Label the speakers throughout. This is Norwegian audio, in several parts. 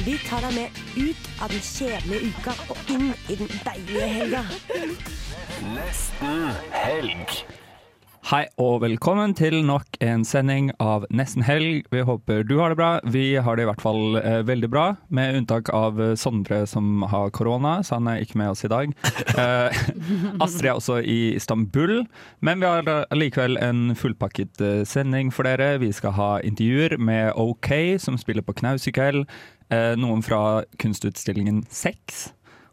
Speaker 1: Vi tar deg med ut av den kjedelige uka og inn i den deilige helga.
Speaker 2: Nesten helg.
Speaker 3: Hei og velkommen til nok en sending av Nesten helg. Vi håper du har det bra. Vi har det i hvert fall eh, veldig bra, med unntak av eh, Sondre som har korona, så han er ikke med oss i dag. Eh, Astrid er også i Istanbul, men vi har allikevel en fullpakket eh, sending for dere. Vi skal ha intervjuer med OK, som spiller på Knaus i kveld. Eh, noen fra kunstutstillingen Sex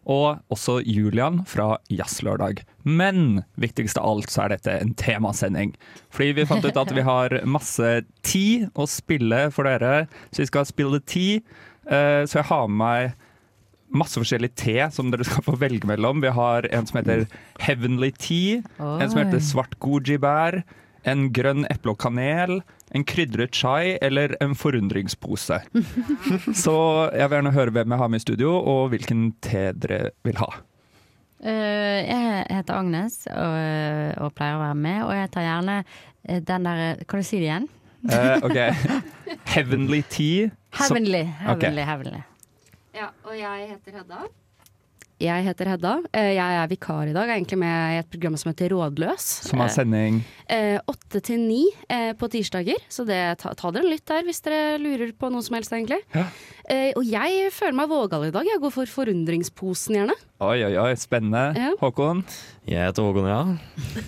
Speaker 3: og også Julian fra Jazzlørdag. Men viktigst av alt så er dette en temasending. Fordi vi fant ut at vi har masse tid å spille for dere, så vi skal spille tid. Eh, Så jeg har med meg masse forskjellig te som dere skal få velge mellom. Vi har en som heter Heavenly Tea, en som heter Svart goji-bær, en grønn eple og kanel, en krydret chai eller en forundringspose. Så jeg vil gjerne høre hvem jeg har med i studio, og hvilken te dere vil ha.
Speaker 4: Uh, jeg heter Agnes og, og pleier å være med, og jeg tar gjerne eh, den der Kan du si det igjen?
Speaker 3: Uh, ok. Heavenly Tea. Heavenly.
Speaker 4: Heavenly.
Speaker 3: okay.
Speaker 4: Heavenly, heavenly.
Speaker 5: Ja, og jeg heter Hedda. Jeg heter Hedda. Eh, Jeg er vikar i dag. Jeg er egentlig med i et program som heter Rådløs.
Speaker 3: Som har sending
Speaker 5: Eh, Åtte til ni eh, på tirsdager, så det, ta, ta dere en lytt der hvis dere lurer på noe som helst, egentlig.
Speaker 3: Ja.
Speaker 5: Eh, Og jeg føler meg vågal i dag. Jeg går for forundringsposen, gjerne.
Speaker 3: Oi, oi, oi, spennende.
Speaker 5: Ja.
Speaker 3: Håkon?
Speaker 6: Jeg heter Håkon, ja.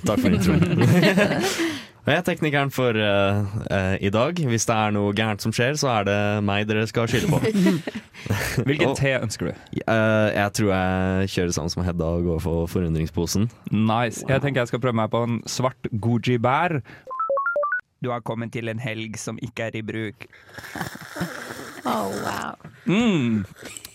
Speaker 6: Takk for introen. Og jeg er teknikeren for uh, uh, i dag. Hvis det er noe gærent som skjer, så er det meg dere skal skylde på.
Speaker 3: Hvilken te ønsker du?
Speaker 6: Uh, jeg tror jeg kjører sammen som Hedda og går for forundringsposen.
Speaker 3: Nice. Jeg tenker jeg skal prøve meg på en svart goji-bær. Du har kommet til en helg som ikke er i bruk.
Speaker 4: Oh, wow.
Speaker 3: Mm.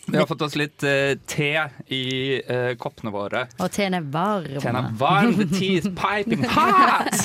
Speaker 3: Vi har fått oss litt uh, te i uh, koppene våre.
Speaker 4: Og teen er varm.
Speaker 3: Teen er varm, the tea is piping hot!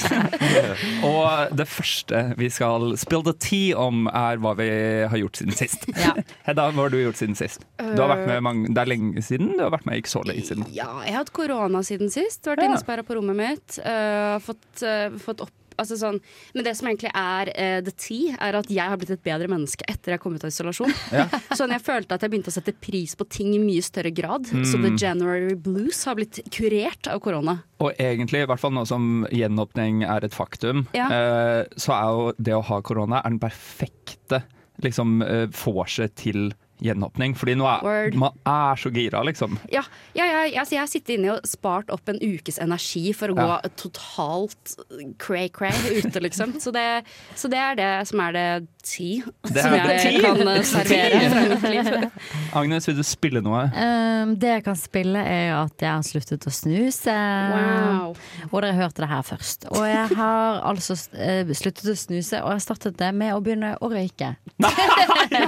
Speaker 3: og det første vi skal spill the tea om, er hva vi har gjort siden sist.
Speaker 4: Ja.
Speaker 3: Hedda, hva har du gjort siden sist? Du har vært med mange, Det er lenge siden? Du har vært med ikke så lenge siden.
Speaker 5: Ja, jeg har hatt korona siden sist. Vært
Speaker 3: Ja.
Speaker 5: innesperra på rommet mitt. Uh, fått, eh, fått opp Altså sånn, men det som egentlig er uh, the tea, er at jeg har blitt et bedre menneske etter jeg kom ut av isolasjon.
Speaker 3: Ja.
Speaker 5: Sånn Jeg følte at jeg begynte å sette pris på ting i mye større grad. Så
Speaker 3: Mm.
Speaker 5: the January blues har blitt kurert av korona.
Speaker 3: Og egentlig, i hvert fall nå som gjenåpning er et faktum,
Speaker 5: Ja.
Speaker 3: uh, så er jo det å ha korona er den perfekte liksom, eh, vorset til gjenåpning. Fordi nå er
Speaker 5: Word.
Speaker 3: man er så gira, liksom.
Speaker 5: Ja, ja, ja altså jeg har sittet inne og spart opp en ukes energi for å
Speaker 3: Ja.
Speaker 5: gå totalt cray-cray ute, liksom. Så det, så det er det som er det ti
Speaker 3: Det
Speaker 5: som jeg
Speaker 3: tea.
Speaker 5: kan eh, servere fra mitt liv.
Speaker 3: Agnes, vil du spille noe?
Speaker 4: Um, det jeg kan spille, er at jeg har sluttet å snuse.
Speaker 5: Wow.
Speaker 4: Og dere hørte det her først. Og jeg har altså eh, sluttet å snuse, og jeg startet det med å begynne å røyke.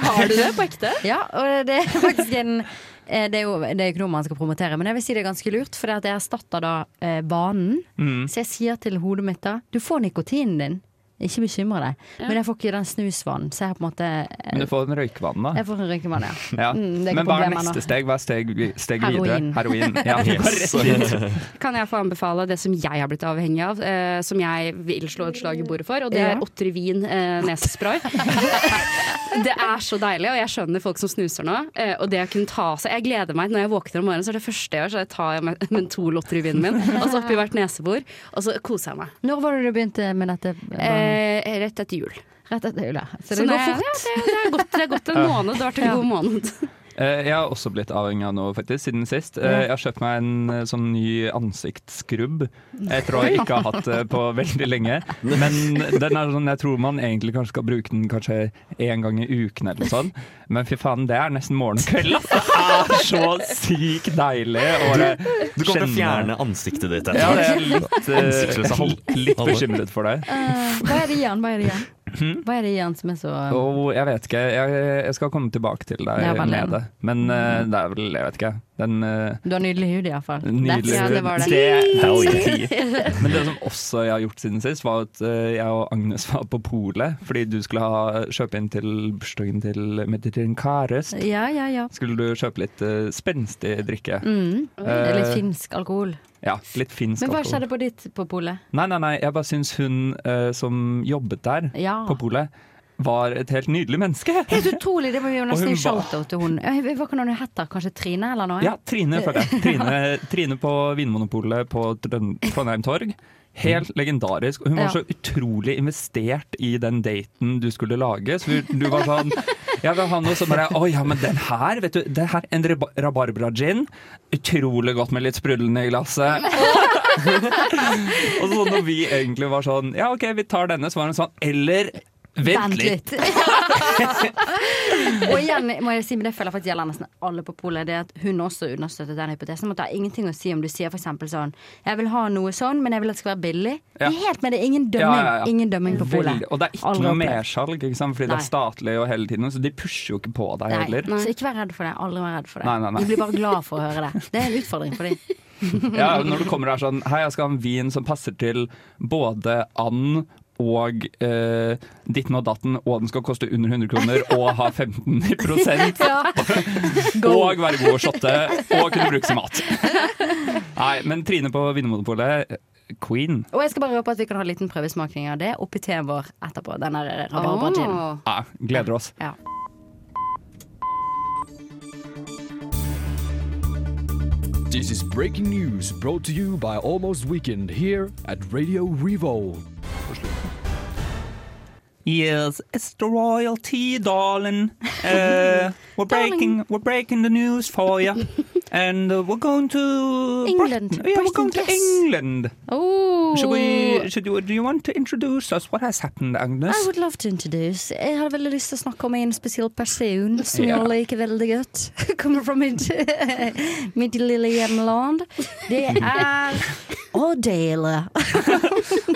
Speaker 5: Har du det på ekte?
Speaker 4: Ja, og det er faktisk en eh, det er jo det er ikke noe man skal promotere, men jeg vil si det er ganske lurt. For jeg erstatter da eh, banen.
Speaker 3: Mm.
Speaker 4: Så jeg sier til hodet mitt da Du får nikotinen din. Ikke bekymre deg. Men jeg får ikke den snusvanen. Så jeg har på en måte eh,
Speaker 3: Men du får en røykevann, da.
Speaker 4: Jeg får en røykevann, ja.
Speaker 3: Ja.
Speaker 4: Mm, det er ikke
Speaker 3: Men hva er
Speaker 4: neste nå.
Speaker 3: steg? Hva er steg, steg videre?
Speaker 4: Heroin.
Speaker 3: Heroin. Ja, dit.
Speaker 5: Kan jeg få anbefale det som jeg har blitt avhengig av, eh, som jeg vil slå et slag i bordet for, og det
Speaker 4: Ja.
Speaker 5: er Otrivin eh, nesespray. det er så deilig, og jeg skjønner folk som snuser nå. Eh, og det å kunne ta seg Jeg gleder meg når jeg våkner om morgenen, så er det første jeg gjør, så jeg tar mentol-Otrivinen min, og så oppi hvert nesebor, og så koser jeg meg.
Speaker 4: Når var det du begynte med dette?
Speaker 5: Eh, rett etter jul.
Speaker 4: Rett etter jula. Så
Speaker 5: Så
Speaker 4: det
Speaker 5: nå-
Speaker 4: går fort.
Speaker 5: Ja, det, det, er gått, det er godt en måned. Det har vært en
Speaker 4: Ja.
Speaker 5: god måned.
Speaker 3: Eh, Jeg har også blitt avhengig av noe faktisk siden sist. Eh, Jeg har kjøpt meg en eh, sånn ny ansiktsskrubb Jeg tror jeg ikke har hatt det på veldig lenge. Men den er sånn, jeg tror man egentlig kanskje skal bruke den kanskje én gang i uken eller noe sånt. Men fy faen, det er nesten morgen og kveld. Det er så sykt deilig bare
Speaker 6: Du kommer til å fjerne ansiktet ditt etter
Speaker 3: Ja, det er litt, eh, litt bekymret for
Speaker 4: deg. Hva er det igjen? Hva er det igjen? Hva er det i han som er så
Speaker 3: Oh, jeg vet ikke. Jeg, jeg skal komme tilbake til deg
Speaker 4: Ja,
Speaker 3: med det. Men uh, det er vel, jeg vet ikke. Den uh,
Speaker 4: Du har nydelig hud, iallfall.
Speaker 3: Nydelig.
Speaker 5: Ja, det var det.
Speaker 6: Hell
Speaker 3: Men det som også jeg har gjort siden sist, var at eh, jeg og Agnes var på polet fordi du skulle ha, kjøpe inn til bursdagen til Mediterranean Karest.
Speaker 4: Ja, ja, ja.
Speaker 3: Skulle du kjøpe litt uh, spenstig drikke?
Speaker 4: Mm. Det litt finsk alkohol.
Speaker 3: Ja, litt finsk
Speaker 4: Men hva skjedde på ditt på polet?
Speaker 3: Nei, nei, nei, jeg bare syns hun uh, som jobbet der
Speaker 4: Ja.
Speaker 3: på polet, var et helt nydelig menneske.
Speaker 4: Helt utrolig! Det må vi jo nesten
Speaker 3: en
Speaker 4: gi shout-out til hun. Eh, Hva kan hun hete? Kanskje Trine eller noe?
Speaker 3: Ja, Trine, føler jeg. Trine, Trine på Vinmonopolet på Trondheim Torg. Helt legendarisk. Og hun var så utrolig investert i den daten du skulle lage. Så du, var sånn Jeg vil ha noe som bare Å ja, men den her, vet du. Den her, en rab- rabarbra-gin. Utrolig godt med litt sprudlende i glasset. og så når vi egentlig var sånn Ja, OK, vi tar denne. Så var hun sånn Eller Vent litt.
Speaker 4: og igjen må jeg si, men det føler faktisk gjelder nesten alle på polet, det at hun også understøttet den hypotesen. At det har ingenting å si om du sier eksempel sånn Jeg vil ha noe sånn, men jeg vil at det skal være billig.
Speaker 3: Ja.
Speaker 4: Det er helt med det. Ingen dømming.
Speaker 3: Ja, ja.
Speaker 4: Ingen dømming på polet.
Speaker 3: Og det er ikke
Speaker 4: Aldri
Speaker 3: noe mersalg, fordi det er statlig og hele tiden, så de pusher jo ikke på deg
Speaker 4: Nei,
Speaker 3: heller.
Speaker 4: så ikke vær redd for det. Aldri vær redd for det.
Speaker 3: Nei, nei, nei.
Speaker 4: De blir bare glad for å høre det. Det er en utfordring for dem.
Speaker 3: Ja, når du kommer der sånn Hei, jeg skal ha en vin som passer til både and og eh, ditten og datten, og den skal koste under 100 kroner og ha 15 ja. og være god å shotte og kunne brukes i mat. Nei, men Trine på Vinmonopolet, queen.
Speaker 4: Og jeg skal bare håpe at vi kan ha en liten prøvesmaking av det oppi teen vår etterpå. Den der rabarbra-ginen.
Speaker 3: Ja, gleder oss.
Speaker 4: Ja.
Speaker 7: This is breaking news brought to you by Almost Weekend here at Radio Revolve.
Speaker 3: Yes, it's the royalty, darling. Uh, we're breaking we're breaking the news for you, and uh, we're going to
Speaker 4: England.
Speaker 3: Britain. Yeah, we're
Speaker 4: going
Speaker 3: going to. England.
Speaker 4: Oh.
Speaker 3: Should we? Should you? Do you want to introduce us? What has happened, Agnes?
Speaker 4: I would love to introduce. Jeg har veldig lyst til å snakke om en spesiell person som
Speaker 3: Ja.
Speaker 4: jeg liker veldig godt. Kommer fra mitt, mitt lille hjemland. Det er Adele.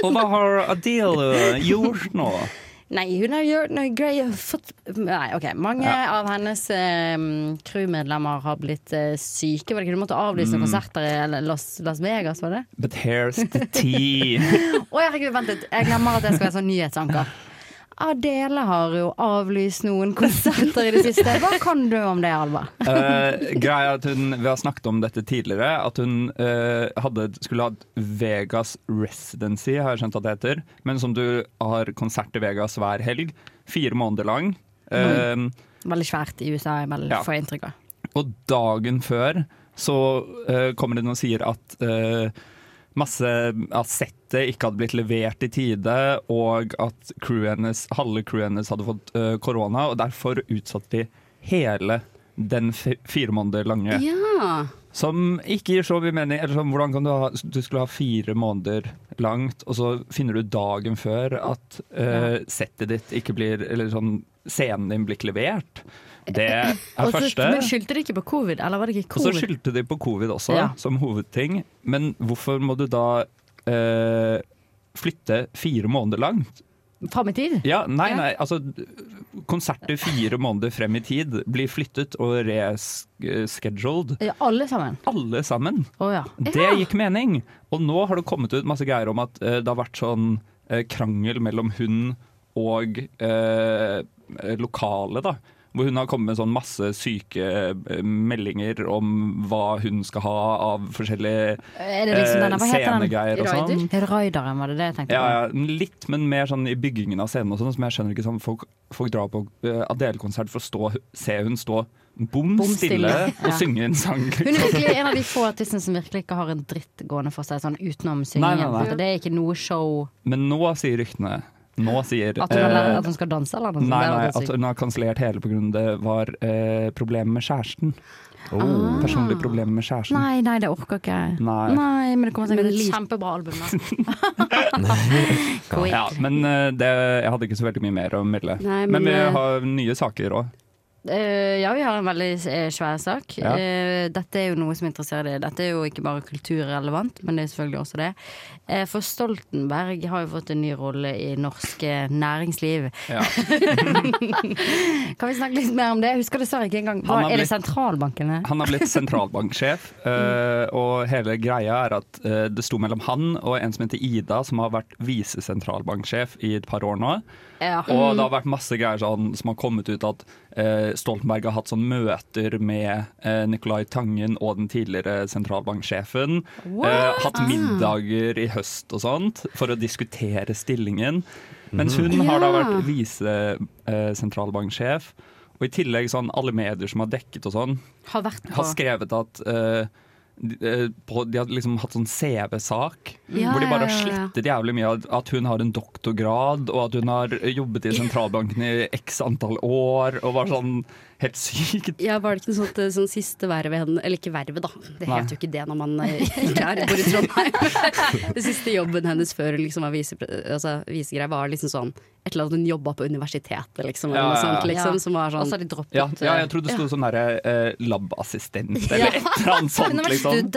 Speaker 3: Og hva har Adele gjort nå?
Speaker 4: Nei, hun har gjort noe greier Nei, OK. Mange av hennes eh, crewmedlemmer har blitt eh, syke. Var det ikke du måtte avlyse
Speaker 3: Mm.
Speaker 4: konserter i Las, Las Vegas, var det?
Speaker 3: But here's the tea.
Speaker 4: Å herregud, vent litt. Jeg glemmer at jeg skal være sånn nyhetsanker. Adele har jo avlyst noen konserter i det siste. Hva kan du om det, Alva?
Speaker 3: Uh, greia at hun, Vi har snakket om dette tidligere. At hun uh, hadde, skulle hatt Vegas Residency, har jeg skjønt at det heter. Men som du har konsert i Vegas hver helg. Fire måneder lang. Eh,
Speaker 4: Veldig svært i USA, jeg vel
Speaker 3: Ja.
Speaker 4: får inntrykk av.
Speaker 3: Og dagen før så kommer det noen og sier at masse av settet ikke hadde blitt levert i tide, og at hennes, halve crewet hennes hadde fått eh, korona, og derfor utsatte de hele den fire måneder lange.
Speaker 5: Ja.
Speaker 3: Som ikke gir så mye mening. Eller som, hvordan kan du ha Du skulle ha fire måneder langt, og så finner du dagen før at uh, settet ditt ikke blir Eller sånn scenen din blir ikke levert. Det er første.
Speaker 4: Men skyldte de ikke på covid, eller var det ikke
Speaker 3: Og så skyldte de på covid også,
Speaker 4: Ja.
Speaker 3: som hovedting. Men hvorfor må du da eh, flytte fire måneder langt?
Speaker 4: Fram i tid?
Speaker 3: Ja, nei, nei, altså Konserter fire måneder frem i tid blir flyttet og rescheduled.
Speaker 4: Ja, alle sammen?
Speaker 3: Alle sammen.
Speaker 4: Oh, ja.
Speaker 3: Det gikk mening. Og nå har det kommet ut masse greier om at eh, det har vært sånn eh, krangel mellom hun og eh, lokale, da. Hvor hun har kommet med sånn masse syke eh, meldinger om hva hun skal ha av forskjellige
Speaker 4: liksom denne,
Speaker 3: scenegreier og sånn.
Speaker 4: Raideren, var det det jeg tenkte
Speaker 3: Ja,
Speaker 4: på?
Speaker 3: ja, litt, men mer sånn i byggingen av scenen og sånn, som jeg skjønner ikke sånn folk, folk drar på uh, Adele-konsert for å stå, se hun stå bom stille og
Speaker 4: ja.
Speaker 3: synge en sang.
Speaker 4: Hun er virkelig en av de få artistene som virkelig ikke har en dritt gående for seg, sånn utenom syngingen.
Speaker 3: Nei, nei, nei.
Speaker 4: Det er ikke noe show
Speaker 3: Men nå sier ryktene Nå sier
Speaker 4: At hun, har
Speaker 3: eh,
Speaker 4: at hun skal danse, eller noe.
Speaker 3: Nei,
Speaker 4: Det
Speaker 3: nei, at hun har kansellert hele pga. det var eh, problemer med kjæresten. Personlige problemer med kjæresten.
Speaker 4: Nei, nei, det orker ikke jeg.
Speaker 3: Nei.
Speaker 4: Nei, men det kommer sikkert et kjempebra album,
Speaker 3: Ja, men eh, det, jeg hadde ikke så veldig mye mer å melde.
Speaker 5: Nei,
Speaker 3: men,
Speaker 5: men,
Speaker 3: vi
Speaker 5: eh,
Speaker 3: har nye saker òg.
Speaker 4: Eh, ja, vi har en veldig eh, svær sak.
Speaker 3: Ja.
Speaker 4: Eh, dette er jo noe som interesserer deg. Dette er jo ikke bare kulturrelevant, men det er selvfølgelig også det. For Stoltenberg har jo fått en ny rolle i norsk næringsliv.
Speaker 3: Ja.
Speaker 4: Kan vi snakke litt mer om det? Jeg husker dessverre ikke engang. Hva, er det
Speaker 3: sentralbanken?
Speaker 4: sentralbankene?
Speaker 3: Han har blitt sentralbanksjef, eh, og hele greia er at det sto mellom han og en som heter Ida, som har vært visesentralbanksjef i et par år nå.
Speaker 4: Ja.
Speaker 3: Og det har vært masse greier sånn, som har kommet ut at eh, Stoltenberg har hatt sånn møter med eh, Nicolai Tangen og den tidligere sentralbanksjefen. Eh, hatt middager i høst og sånt for å diskutere stillingen. Mens hun har da vært visesentralbanksjef. Og i tillegg sånn alle medier som har dekket og sånn,
Speaker 4: Har
Speaker 3: har skrevet at eh, de, eh, på, de har liksom hatt sånn CV-sak,
Speaker 4: Ja,
Speaker 3: hvor de bare har slettet jævlig mye at hun har en doktorgrad, og at hun har jobbet i sentralbanken i x antall år, og var sånn helt sykt.
Speaker 5: Ja, Var det ikke noe sånt eh, sånn siste vervet hennes Eller ikke vervet, da. Det heter jo ikke det når man eh, ikke er bor i Trondheim. Det siste jobben hennes før hun liksom var visegreier altså, visegreie, var liksom sånn et eller annet hun jobba på universitetet, liksom.
Speaker 3: Ja, ja, ja.
Speaker 5: liksom
Speaker 4: Ja.
Speaker 5: som var
Speaker 4: Og så
Speaker 5: sånn
Speaker 4: har de droppet
Speaker 3: Ja, ja,
Speaker 4: eh,
Speaker 3: jeg trodde det sto sånn derre eh, labassistent, eller et eller annet
Speaker 4: Hun
Speaker 3: sånt,
Speaker 4: har vært
Speaker 3: liksom.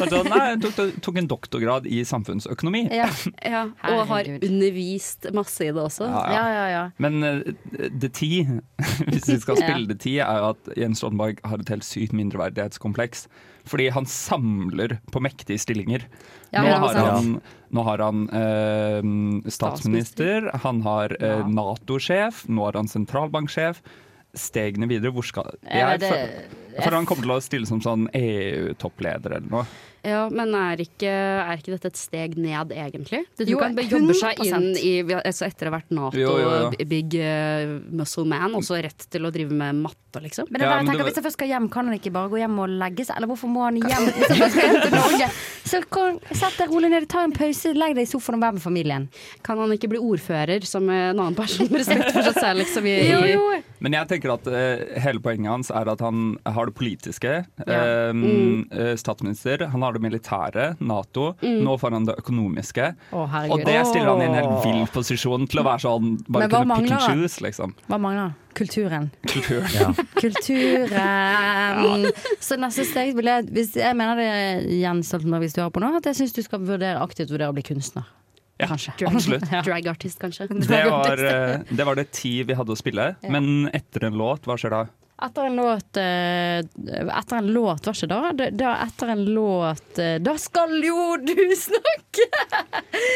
Speaker 3: Så sånn, nei, hun tok, tok en doktorgrad i samfunnsøkonomi.
Speaker 4: Ja.
Speaker 5: ja, Og har undervist masse i det også.
Speaker 3: Ja, ja.
Speaker 4: ja, ja, ja.
Speaker 3: Men uh, The Tea, hvis vi skal spille det tid, er at Jens Stoltenberg har et helt sykt mindreverdighetskompleks. Fordi han samler på mektige stillinger.
Speaker 4: Ja,
Speaker 3: nå, har han, nå har han eh, statsminister, han har eh, Nato-sjef, nå er han sentralbanksjef. Stegene videre, hvor skal
Speaker 4: Ja,
Speaker 3: jeg, for, for han kommer til å stille som sånn EU-toppleder eller noe.
Speaker 5: Ja, Men er ikke, er ikke dette et steg ned, egentlig? Du
Speaker 4: Jo,
Speaker 5: kan jobbe seg inn i altså Etter å ha vært Nato,
Speaker 3: Jo, jo, jo.
Speaker 5: big uh, muscle man, og så rett til å drive med matte, liksom?
Speaker 4: Men det
Speaker 3: Ja,
Speaker 4: bare, jeg
Speaker 3: men
Speaker 4: tenker,
Speaker 3: det var-
Speaker 4: Hvis han først skal hjem, kan han ikke bare gå hjem og legge seg? Eller hvorfor må han hjem hvis først skal hjem til Norge? Så kan, Sett deg rolig ned, ta en pause, legg deg i sofaen og vær med familien.
Speaker 5: Kan han ikke bli ordfører som en annen person med respekt for seg selv, liksom? I,
Speaker 4: Jo,
Speaker 5: i,
Speaker 4: jo.
Speaker 3: Men jeg tenker at uh, hele poenget hans er at han har det politiske.
Speaker 4: Ja.
Speaker 3: Um,
Speaker 5: Mm.
Speaker 3: eh, statsminister. Han har det militære, Nato. Nå får han det økonomiske.
Speaker 4: Oh,
Speaker 3: Og det stiller han i en helt vill posisjon til å være sånn bare kunne
Speaker 4: mangler?
Speaker 3: pick
Speaker 4: and
Speaker 3: choose, liksom.
Speaker 4: Hva mangler? Kulturen.
Speaker 3: Kultur.
Speaker 4: Kulturen. Så neste steg vil jeg hvis Jeg mener det, Jens Stoltenberg, hvis du hører på nå, at jeg syns du skal vurdere aktivt vurdere å bli kunstner.
Speaker 3: Ja,
Speaker 4: Kanskje.
Speaker 3: absolutt.
Speaker 5: drag artist, kanskje?
Speaker 3: Det var, eh, det var det ti vi hadde å spille, men etter en låt, hva skjer da?
Speaker 4: Etter en låt eh, Etter en låt, var ikke da? Da-? Etter en låt eh, Da skal jo du snakke!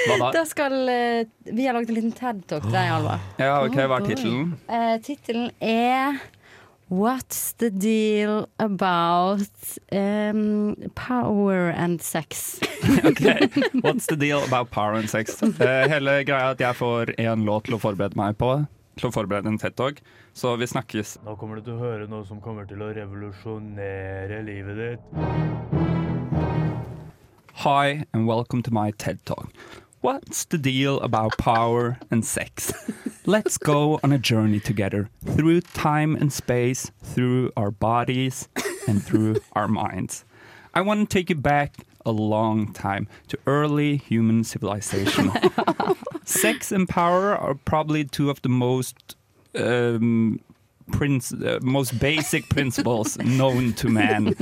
Speaker 3: Hva da?
Speaker 4: Da skal eh, Vi har laget en liten TED-talk til deg, Alva.
Speaker 3: Ja, ok, hva er tittelen?
Speaker 4: Uh, Tittelen er What's the deal about um, power and sex?
Speaker 3: Ok, What's the deal about power and sex? Uh, hele greia er at jeg får én låt til å forberede meg på. Til å forberede en TED-talk. Så vi snakkes.
Speaker 8: Nå kommer du til å høre noe som kommer til å revolusjonere livet ditt.
Speaker 3: Hi and welcome to my TED Talk. What's the deal about power and sex? Let's go on a journey together through time and space, through our bodies and through our minds. I want to take you back a long time to early human civilization. Sex and power are probably two of the most um, princ- uh, most basic principles known to man.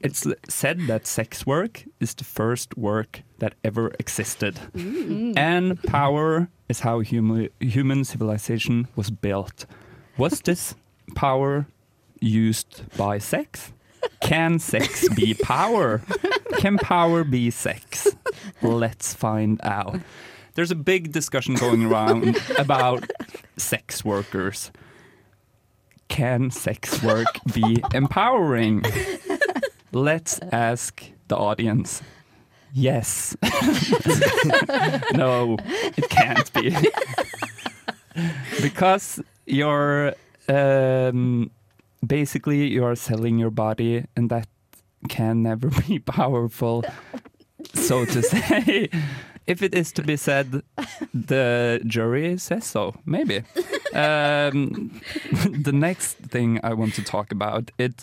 Speaker 3: It's said that sex work is the first work that ever existed. And power is how hum- human civilization was built. Was this power used by sex? Can sex be power? Can power be sex? Let's find out. There's a big discussion going around about sex workers. Can sex work be empowering? Let's ask the audience. Yes. no, it can't be. because you're um, basically you're selling your body and that can never be powerful so to say if it is to be said the jury says so maybe um, the next thing i want to talk about is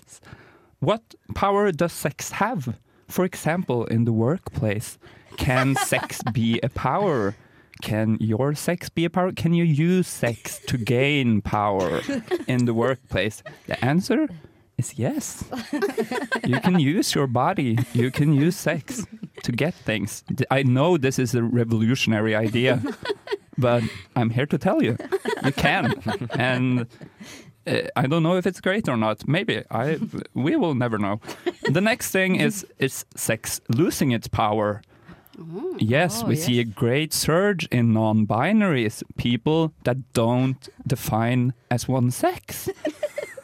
Speaker 3: what power does sex have for example in the workplace can sex be a power can your sex be a power? Can you use sex to gain power in the workplace? The answer is yes. You can use your body, you can use sex to get things. I know this is a revolutionary idea, but I'm here to tell you you can. And uh, I don't know if it's great or not. Maybe I we will never know. The next thing is is sex losing its power. Yes,
Speaker 4: Oh,
Speaker 3: we see a great surge in non-binaries, people that don't define as one sex.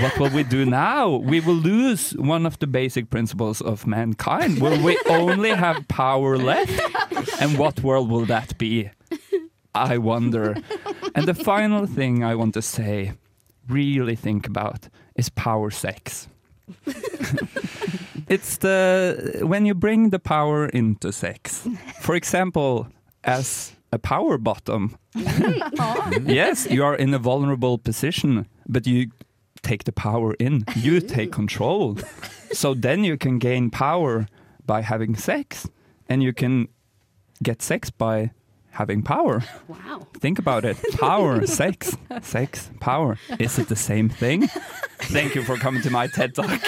Speaker 3: what will we do now? We will lose one of the basic principles of mankind. Will we only have power left? And what world will that be? I wonder. And the final thing I want to say, really think about, is power sex. it's the when you bring the power into sex. For example, as a power bottom. yes, you are in a vulnerable position, but you take the power in. You take control. So then you can gain power by having sex, and you can get sex by having power.
Speaker 5: Wow.
Speaker 3: Think about it. Power, sex, sex, power. Is it the same thing? Thank you for coming to my TED Talk.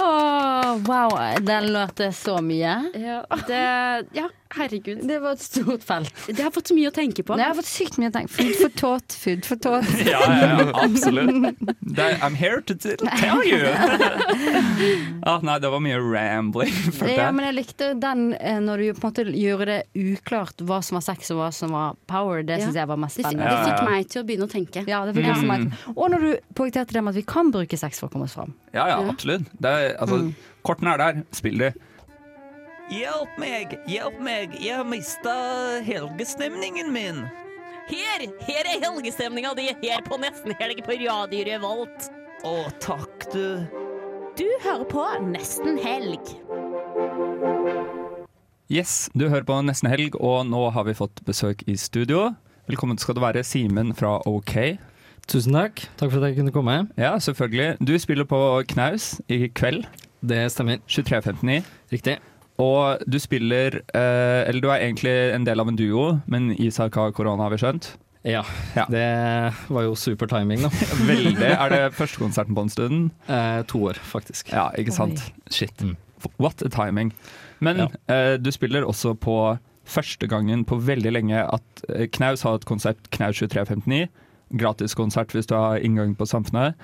Speaker 4: Oh wow, den lærte så mye.
Speaker 5: Ja, det, ja, herregud.
Speaker 4: Det var et stort felt.
Speaker 5: Det har fått så mye å tenke på.
Speaker 4: Det har fått sykt mye å tenke Food for thought, food for thought.
Speaker 3: Ja, ja, ja absolutt. I'm here to tell you. ah, nei, det var mye rambling. For
Speaker 4: Ja, men jeg likte den eh, når du på en måte gjorde det uklart hva som var sex og hva som var power. Det
Speaker 5: Ja.
Speaker 4: syns jeg var mest spennende.
Speaker 5: det fikk meg til å begynne å tenke.
Speaker 4: Ja, det fikk
Speaker 3: Mm.
Speaker 4: meg. Og når du poengterte det med at vi kan bruke sex for å komme oss fram.
Speaker 3: Ja, ja, absolutt. Det er, altså, Kortene er der. Spill de.
Speaker 2: Hjelp meg, hjelp meg, jeg har mista helgestemningen min.
Speaker 9: Her, her er helgestemninga di her på Nesten Helg på Radio Revolt.
Speaker 2: Å, takk, du.
Speaker 9: Du hører på Nesten Helg.
Speaker 3: Yes, du hører på Nesten Helg, og nå har vi fått besøk i studio. Velkommen skal du være, Simen fra OK.
Speaker 10: Tusen takk. Takk for at jeg kunne komme.
Speaker 3: Ja, selvfølgelig. Du spiller på Knaus i kveld.
Speaker 10: Det stemmer.
Speaker 3: 23.59.
Speaker 10: Riktig.
Speaker 3: Og du spiller eh, Eller du er egentlig en del av en duo, men Isak har korona, har vi skjønt?
Speaker 10: Ja,
Speaker 3: Ja.
Speaker 10: det var jo super timing, da.
Speaker 3: Veldig. Er det første konserten på en stund?
Speaker 10: Eh, to år, faktisk.
Speaker 3: Ja, ikke sant? Shit.
Speaker 10: Mm.
Speaker 3: What a timing. Men
Speaker 10: Ja.
Speaker 3: eh, du spiller også på første gangen på veldig lenge at eh, Knaus har et konsept Knaus 2359. Gratiskonsert hvis du har inngang på Samfunnet.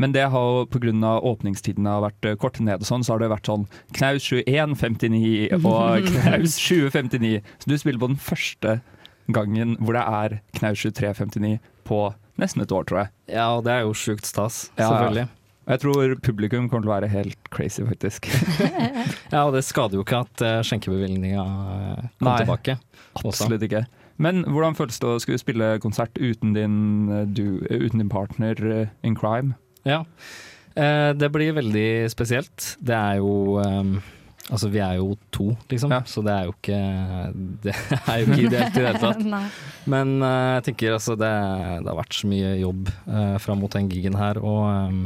Speaker 3: Men det har jo pga. åpningstidene har vært eh, korte ned og sånn, så har det vært sånn Knaus 2159 og Knaus 2059. Så du spiller på den første gangen hvor det er Knaus 2359 på nesten et år, tror jeg.
Speaker 10: Ja, og det er jo sjukt stas,
Speaker 3: Ja, ja.
Speaker 10: selvfølgelig.
Speaker 3: Og jeg tror publikum kommer til å være helt crazy, faktisk.
Speaker 10: Ja, og det skader jo ikke at uh, skjenkebevilgninga kommer kom
Speaker 3: Nei.
Speaker 10: tilbake. også.
Speaker 3: Absolutt ikke. Men hvordan føles det å skulle spille konsert uten din, eh, du, eh, uten din partner eh, in crime?
Speaker 10: Ja. Eh, det blir veldig spesielt. Det er jo ehm, Altså, vi er jo to, liksom, så det er jo ikke Det er jo ikke ideelt i det hele tatt. Men eh, jeg tenker altså det, det har vært så mye jobb uh, fram mot den gigen her, og ehm,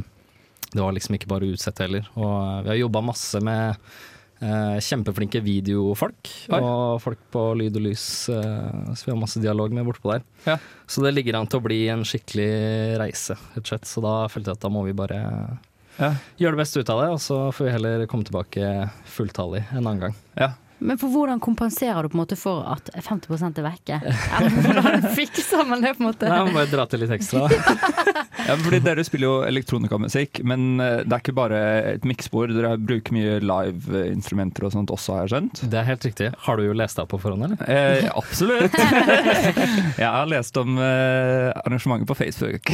Speaker 10: det var liksom ikke bare å utsette heller. Og eh, vi har jobba masse med eh, kjempeflinke videofolk,
Speaker 3: Oi.
Speaker 10: og folk på lyd og lys, uh, så vi har masse dialog med bortpå der.
Speaker 3: Ja.
Speaker 10: Så det ligger an til å bli en skikkelig reise, rett og slett. Så da følte jeg at da må vi bare
Speaker 3: Ja.
Speaker 10: gjøre det beste ut av det, og så får vi heller komme tilbake fulltallig en annen gang.
Speaker 3: Ja.
Speaker 4: Men for hvordan kompenserer du på en måte for at 50 er vekke? Hvordan fikser man det på en måte?
Speaker 10: Nei, må bare dra til litt ekstra.
Speaker 3: Ja, fordi Dere spiller jo elektronikamusikk, men eh, det er ikke bare et miksbord. Dere bruker mye live-instrumenter og sånt også, har jeg skjønt?
Speaker 10: Det er helt riktig. Har du jo lest deg på forhånd, eller?
Speaker 3: Eh, absolutt. jeg har lest om eh, arrangementet på Facebook.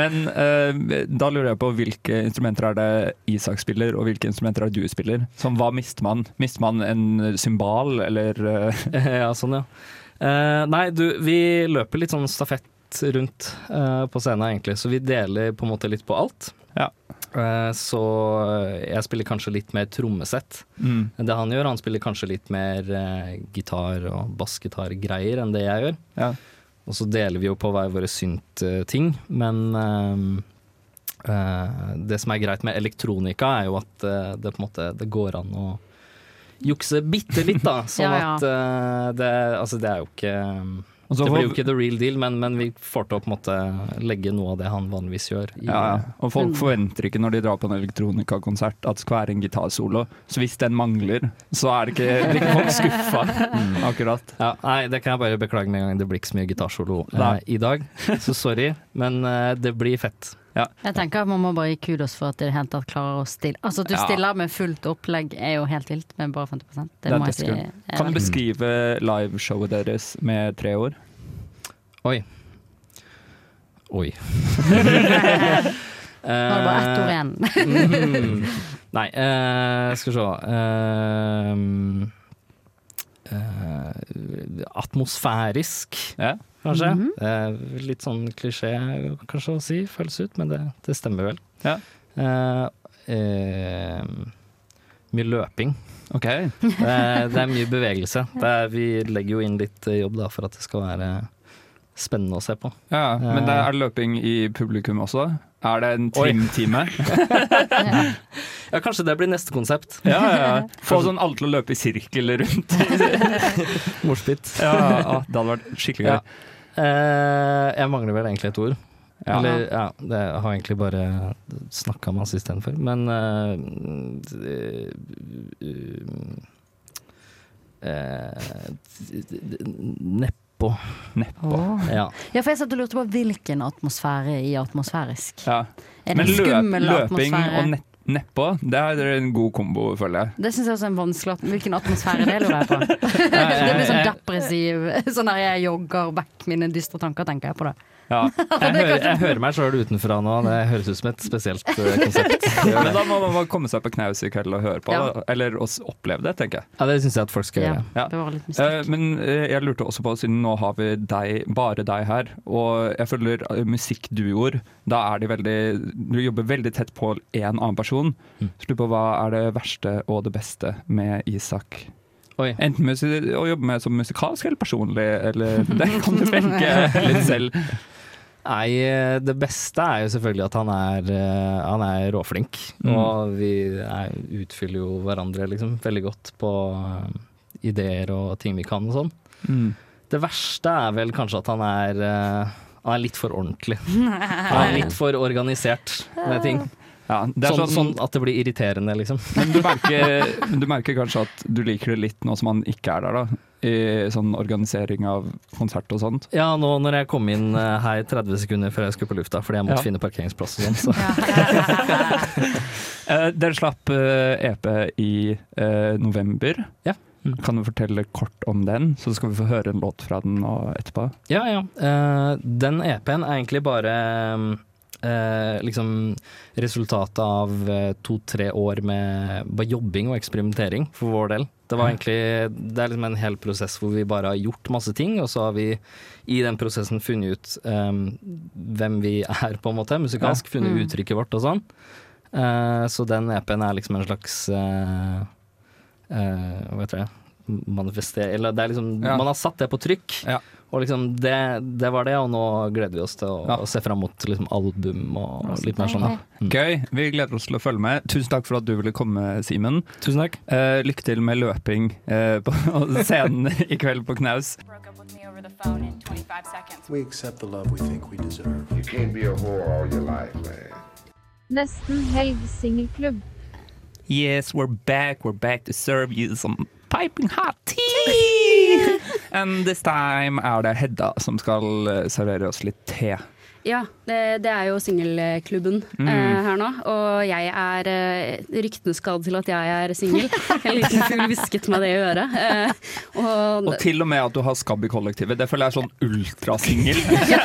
Speaker 3: Men eh, da lurer jeg på hvilke instrumenter er det Isak spiller, og hvilke instrumenter er det du spiller? Som hva mister man? Mister man en symbal, eller eh,
Speaker 10: ja, sånn ja. Uh, nei, du, vi løper litt sånn stafett rundt uh, på scenen egentlig, så vi deler på en måte litt på alt.
Speaker 3: Ja.
Speaker 10: Så jeg spiller kanskje litt mer trommesett.
Speaker 3: Mm.
Speaker 10: Det han gjør, han spiller kanskje litt mer gitar- og bassgitargreier enn det jeg gjør.
Speaker 3: Ja.
Speaker 10: Og så deler vi jo på hver våre synt-ting, men det som er greit med elektronika, er jo at det på en måte det går an å jukse bitte litt, da. Sånn
Speaker 4: Ja, ja.
Speaker 10: at uh, det, altså, det er jo ikke Det blir jo ikke the real deal, men, men vi får til å på en måte legge noe av det han vanligvis gjør. I,
Speaker 3: Ja, ja. Og folk forventer ikke når de drar på en elektronikakonsert at det skal være en gitarsolo. Så hvis den mangler, så er det ikke, blir ikke folk skuffa. Akkurat.
Speaker 10: Ja, nei, det kan jeg bare beklage med en gang. Det blir ikke så mye gitarsolo eh, i dag, så sorry. Men eh, det blir fett.
Speaker 4: Jeg tenker at Man må bare gi kudos for at de helt tatt klarer å stille Altså At du
Speaker 3: Ja.
Speaker 4: stiller med fullt opplegg er jo helt vilt, men bare 50 Det, må jeg si. er
Speaker 3: Kan du beskrive liveshowet deres med tre ord?
Speaker 10: Oi. Oi.
Speaker 4: Nå er det bare ett ord igjen.
Speaker 10: Mhm. Nei, uh, skal vi se eh, eh, Atmosfærisk, kanskje.
Speaker 3: Mhm.
Speaker 10: Eh, litt sånn klisjé kanskje å si, føles ut, men det, det stemmer vel.
Speaker 3: Ja.
Speaker 10: Eh, eh, mye løping.
Speaker 3: Ok.
Speaker 10: Det er, det er mye bevegelse. Det er, vi legger jo inn litt jobb da, for at det skal være spennende å se på.
Speaker 3: Ja, Men det er løping i publikum også? Er det en trimtime?
Speaker 10: Ja, kanskje det blir neste konsept.
Speaker 3: Ja, ja, ja. Få sånn alle til å løpe i sirkel rundt.
Speaker 10: Morsbitt.
Speaker 3: Ja, det hadde vært skikkelig gøy.
Speaker 10: Ja. Eh, jeg mangler vel egentlig et ord.
Speaker 3: Ja.
Speaker 10: Eller ja, det jeg egentlig bare snakka med assistenten for. Men eh, eh, Nedpå.
Speaker 3: Nedpå.
Speaker 10: Ja.
Speaker 4: Ja, for jeg satt og lurte på hvilken atmosfære i atmosfærisk.
Speaker 3: Ja.
Speaker 4: Er det
Speaker 3: Men løp,
Speaker 4: skummel
Speaker 3: løping
Speaker 4: atmosfære?
Speaker 3: og nett, nedpå, det er en god kombo, føler jeg.
Speaker 4: Det syns jeg også er en vanskelig Hvilken atmosfære det lurer jeg på. det blir sånn depressiv Sånn der jeg jogger vekk mine dystre tanker, tenker jeg på det.
Speaker 3: Ja.
Speaker 10: Jeg, hører, jeg hører meg sjøl utenfra nå, det høres ut som et spesielt eh, konsept.
Speaker 3: Men da må man komme seg på knaus i kveld og høre på,
Speaker 4: Ja.
Speaker 3: eller oppleve det, tenker jeg.
Speaker 10: Ja, det syns jeg at folk skal gjøre.
Speaker 3: Ja.
Speaker 4: Det var litt mystikk.
Speaker 3: Eh, Men eh, jeg lurte også på, siden nå har vi deg, bare deg her, og jeg føler musikkduoer, da er de veldig Du jobber veldig tett på én annen person.
Speaker 10: Mm.
Speaker 3: Så lurer på hva er det verste og det beste med Isak?
Speaker 10: Oi.
Speaker 3: Enten å jobbe med som musikalsk eller personlig, eller det kan du velge litt selv.
Speaker 10: Nei, eh, det beste er jo selvfølgelig at han er, eh, han er råflink.
Speaker 3: Mm.
Speaker 10: Og vi er, utfyller jo hverandre liksom veldig godt på eh, ideer og ting vi kan og sånn.
Speaker 3: Mm.
Speaker 10: Det verste er vel kanskje at han er, han er litt for ordentlig. Han er litt for organisert med ting.
Speaker 3: Ja, det er
Speaker 10: Sånn,
Speaker 3: sånn,
Speaker 10: sånn at det blir irriterende, liksom.
Speaker 3: Men du merker, du merker kanskje at du liker det litt nå som han ikke er der, da? I sånn organisering av konsert og sånt.
Speaker 10: Ja, nå når jeg kom inn eh, her 30 sekunder før jeg skulle på lufta fordi jeg måtte
Speaker 3: Ja.
Speaker 10: finne parkeringsplass og sånn, så
Speaker 3: Eh, dere slapp eh, EP i november.
Speaker 10: Ja. Mm.
Speaker 3: Kan du fortelle kort om den, så skal vi få høre en låt fra den etterpå?
Speaker 10: Ja, ja. Eh, den EP-en er egentlig bare eh, liksom resultatet av eh, to-tre år med bare jobbing og eksperimentering for vår del. Det var egentlig Det er liksom en hel prosess hvor vi bare har gjort masse ting, og så har vi i den prosessen funnet ut um, hvem vi er, på en måte, musikalsk.
Speaker 3: Ja.
Speaker 10: Funnet
Speaker 4: Mm.
Speaker 10: uttrykket vårt og sånn. Uh, så den EP-en er liksom en slags uh, uh, Hva heter det? Manifester... Eller det er liksom
Speaker 3: Ja.
Speaker 10: Man har satt det på trykk.
Speaker 3: Ja.
Speaker 10: Og liksom det, det var det, og nå gleder vi oss til å,
Speaker 3: Ja.
Speaker 10: å se fram mot liksom album og litt mer sånn. Mm.
Speaker 3: Gøy. Vi gleder oss til å følge med. Tusen takk for at du ville komme, Simen.
Speaker 10: Tusen takk.
Speaker 3: Eh, lykke til med løping eh, på scenen i kveld på Knaus.
Speaker 11: Nesten helg singelklubb.
Speaker 3: Yes, we're back. We're back to serve you some piping hot tea! And this time er det Hedda som skal eh, servere oss litt te.
Speaker 5: Ja, det, det er jo singelklubben
Speaker 3: Mm.
Speaker 5: eh, her nå. Og jeg er uh, ryktene skal til at jeg er singel. En liten fugl hvisket meg det i øret. Eh, og,
Speaker 3: Og til og med at du har skabb i kollektivet. Det føler jeg er sånn ultrasingel. ja.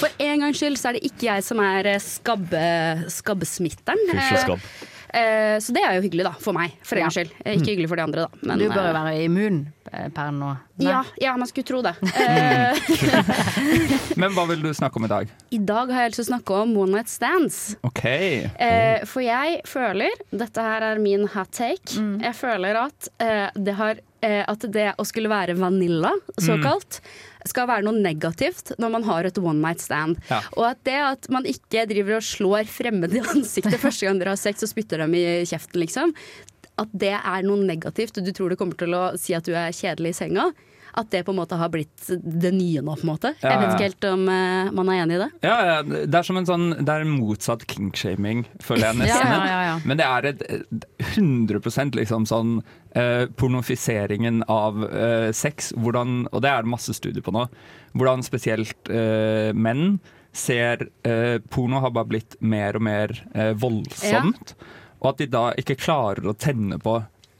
Speaker 5: for en gangs skyld så er det ikke jeg som er eh, skabbe, skabbesmitteren.
Speaker 6: Fysj og skabb.
Speaker 5: Eh, så det er jo hyggelig, da, for meg. For en gangs skyld. Eh, Ikke hyggelig for de andre, da. Men,
Speaker 4: du bør jo
Speaker 5: eh,
Speaker 4: være immun per nå.
Speaker 5: Ja, ja, man skulle tro det. Eh,
Speaker 3: Men hva vil du snakke om i dag?
Speaker 5: I dag har jeg lyst til å snakke om one night stands.
Speaker 3: Okay.
Speaker 5: Oh. for jeg føler, dette her er min hot take, jeg føler at, eh, det har, at det å skulle være vanilla, såkalt, skal være noe negativt når man har et one night stand.
Speaker 3: Ja.
Speaker 5: Og at det at man ikke driver og slår fremmede i ansiktet første gang dere har sex og spytter dem i kjeften, liksom, at det er noe negativt, og du tror det kommer til å si at du er kjedelig i senga, at det på en måte har blitt det nye nå, på en måte. Jeg vet ikke helt om uh, man er enig i det.
Speaker 3: Ja, ja, det er som en sånn Det er motsatt kinkshaming, føler jeg nesten.
Speaker 5: Ja.
Speaker 3: Men det er et et 100% liksom sånn uh, pornofiseringen av uh, sex, hvordan, og det er det masse studier på nå, hvordan spesielt menn ser Porno har bare blitt mer og mer voldsomt, og at de da ikke klarer å tenne på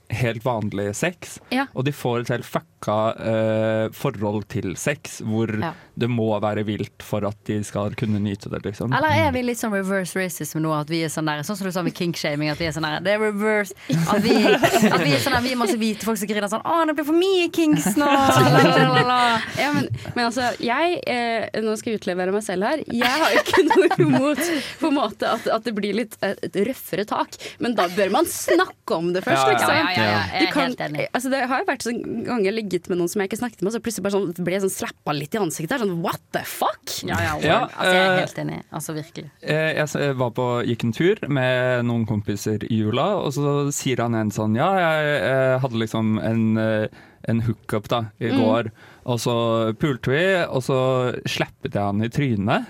Speaker 3: helt vanlig sex. Og de får et helt fucka eh, forhold til sex, hvor
Speaker 4: Ja.
Speaker 3: det må være vilt for at de skal kunne nyte det, liksom.
Speaker 4: Eller er vi litt sånn reverse racism nå? At vi er sånn der, sånn som du sa med kinkshaming, at vi er sånn der, det er reverse. At vi, at vi er sånn der, vi er masse hvite folk som griner sånn Å, det blir for mye kinks nå!
Speaker 5: Ja, men, men altså, jeg eh, Nå skal jeg utlevere meg selv her. Jeg har jo ikke noe imot på en måte at, at det blir litt eh, et røffere tak, men da bør man snakke om det først,
Speaker 4: Ja, ja,
Speaker 5: liksom.
Speaker 4: ja, ja, ja. Jeg er helt enig.
Speaker 5: Altså, det har jo vært sånn ganger ligget med noen som jeg ikke snakket med, og så plutselig bare sånn, ble jeg sånn slappa litt i ansiktet. Der, Sånn what the fuck?
Speaker 4: Ja, ja,
Speaker 3: Ja,
Speaker 4: altså, jeg er
Speaker 3: eh,
Speaker 4: helt enig. Altså virkelig.
Speaker 3: Eh, Jeg var på, gikk en tur med noen kompiser i jula, og så sier han en sånn Ja, jeg, jeg hadde liksom en, eh, en hookup da, i
Speaker 5: Mm.
Speaker 3: går, og så pulte vi, og så slappet jeg han i trynet.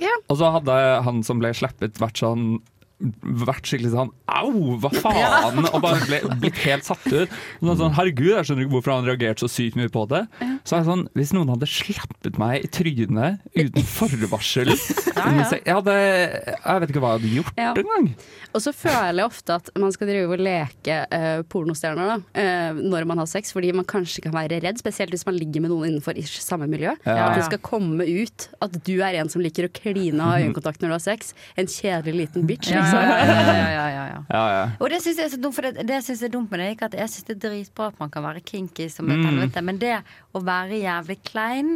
Speaker 5: Yeah.
Speaker 3: Og så hadde han som ble slappet, vært sånn vært skikkelig sånn au, hva faen? Og bare ble, blitt helt satt ut. Sånn, sånn, Herregud, jeg skjønner ikke hvorfor han reagerte så sykt mye på det. Så er det sånn, Hvis noen hadde slappet meg i trynet uten forvarsel
Speaker 5: ja.
Speaker 3: jeg, hadde, jeg vet ikke hva jeg hadde gjort
Speaker 5: Ja.
Speaker 3: engang.
Speaker 5: Og så føler jeg ofte at man skal drive og leke uh, pornostjerner da, uh, når man har sex, fordi man kanskje kan være redd, spesielt hvis man ligger med noen innenfor ish samme miljø.
Speaker 3: Ja.
Speaker 5: At det skal komme ut at du er en som liker å kline og ha øyekontakt når du har sex. En kjedelig liten bitch,
Speaker 4: Ja, ja, ja, ja, ja, ja, ja.
Speaker 3: Ja, ja.
Speaker 4: Og det syns jeg er så dumt, for det, det synes jeg er dumt med det. Ikke at jeg syns det er dritbra at man kan være kinky som et
Speaker 3: Mm.
Speaker 4: helvete, men det å være jævlig klein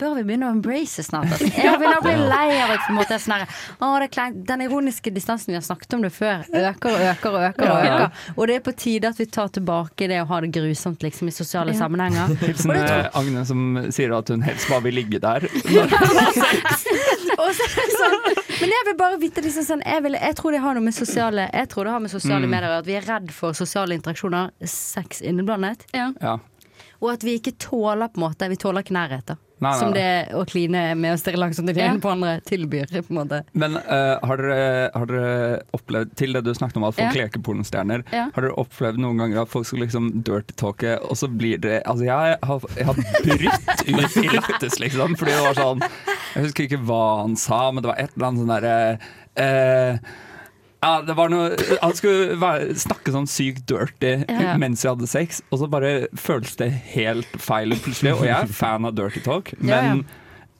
Speaker 4: Bør vi begynne å embrace snart? Altså. Jeg begynner å bli lei av at på en måte er sånn her, er. Den ironiske distansen vi har snakket om det før, øker og øker og øker. Og øker Og det er på tide at vi tar tilbake det å ha det grusomt liksom, i sosiale
Speaker 5: Ja.
Speaker 4: sammenhenger.
Speaker 3: Hilsen
Speaker 4: tror-
Speaker 3: eh, Agne som sier at hun helst bare vil ligge der.
Speaker 4: Og så er det sånn, men jeg vil bare vite liksom sånn, jeg, vil, jeg tror det har noe med sosiale Jeg tror det har med sosiale
Speaker 3: Mm.
Speaker 4: medier At vi er redd for sosiale interaksjoner, sex inneblandet.
Speaker 3: Ja.
Speaker 4: Og at vi ikke tåler på en måte Vi tåler ikke nærheter. Nei,
Speaker 3: Nei, nei,
Speaker 4: Som det å kline med å stirre langsomt i det ene på andre tilbyr. på en måte
Speaker 3: Men uh, har, dere, har dere opplevd, til det du snakket om at folk
Speaker 4: Ja.
Speaker 3: leker pornostjerner,
Speaker 4: Ja.
Speaker 3: har dere opplevd noen ganger at folk skal liksom dirty talke, og så blir det Altså, jeg har, jeg har brutt ut i lattes, liksom, fordi det var sånn Jeg husker ikke hva han sa, men det var et eller annet sånn derre eh, ja, det var noe Han skulle være, snakke sånn sykt dirty
Speaker 4: Ja.
Speaker 3: mens vi hadde sex, og så bare føltes det helt feil plutselig. Og jeg er fan av dirty talk, men
Speaker 4: Ja, ja.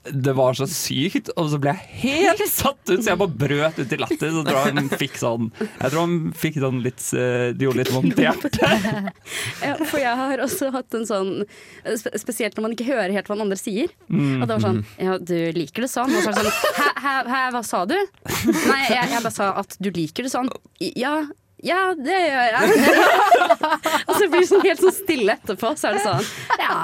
Speaker 3: Det var så sykt, og så ble jeg helt satt ut, så jeg bare brøt ut i latter. Så jeg tror han fikk sånn Jeg tror han fikk sånn litt eh, Det gjorde litt vondt i hjertet.
Speaker 5: Ja, for jeg har også hatt en sånn Spesielt når man ikke hører helt hva den andre sier.
Speaker 3: Mm.
Speaker 5: At det var sånn Ja, du liker det sånn. Og så er det sånn Hæ, hæ, hæ hva sa du? Nei, jeg, jeg bare sa at du liker det sånn. Ja. Ja, det gjør jeg. og så blir det sånn helt sånn stille etterpå. Så er det sånn Ja.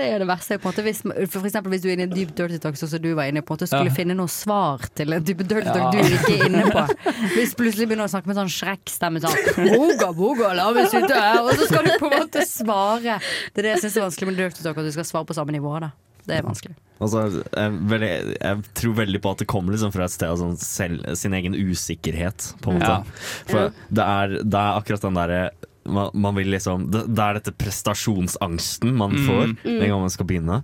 Speaker 4: Det er det verste. på en måte hvis, For eksempel hvis du er inne i en dyp dirty talk, sånn som du var inne på, en måte skulle
Speaker 3: Ja.
Speaker 4: finne noe svar til en type dirty talk
Speaker 3: Ja.
Speaker 4: du ikke er inne på. Hvis plutselig begynner å snakke med sånn Shrek-stemme sånn Boga, boga, la meg sitte her Og så skal du på en måte svare. Det er det jeg syns er vanskelig med dirty talk, at du skal svare på samme nivå. da Det er vanskelig.
Speaker 6: Altså, jeg, jeg tror veldig på at det kommer liksom fra et sted av sånn selv, sin egen usikkerhet, på en måte.
Speaker 3: Ja.
Speaker 6: For det, er, det er akkurat den derre man, man vil liksom det, det er dette prestasjonsangsten man
Speaker 3: Mm.
Speaker 6: får
Speaker 3: Mm.
Speaker 6: den gang man skal begynne.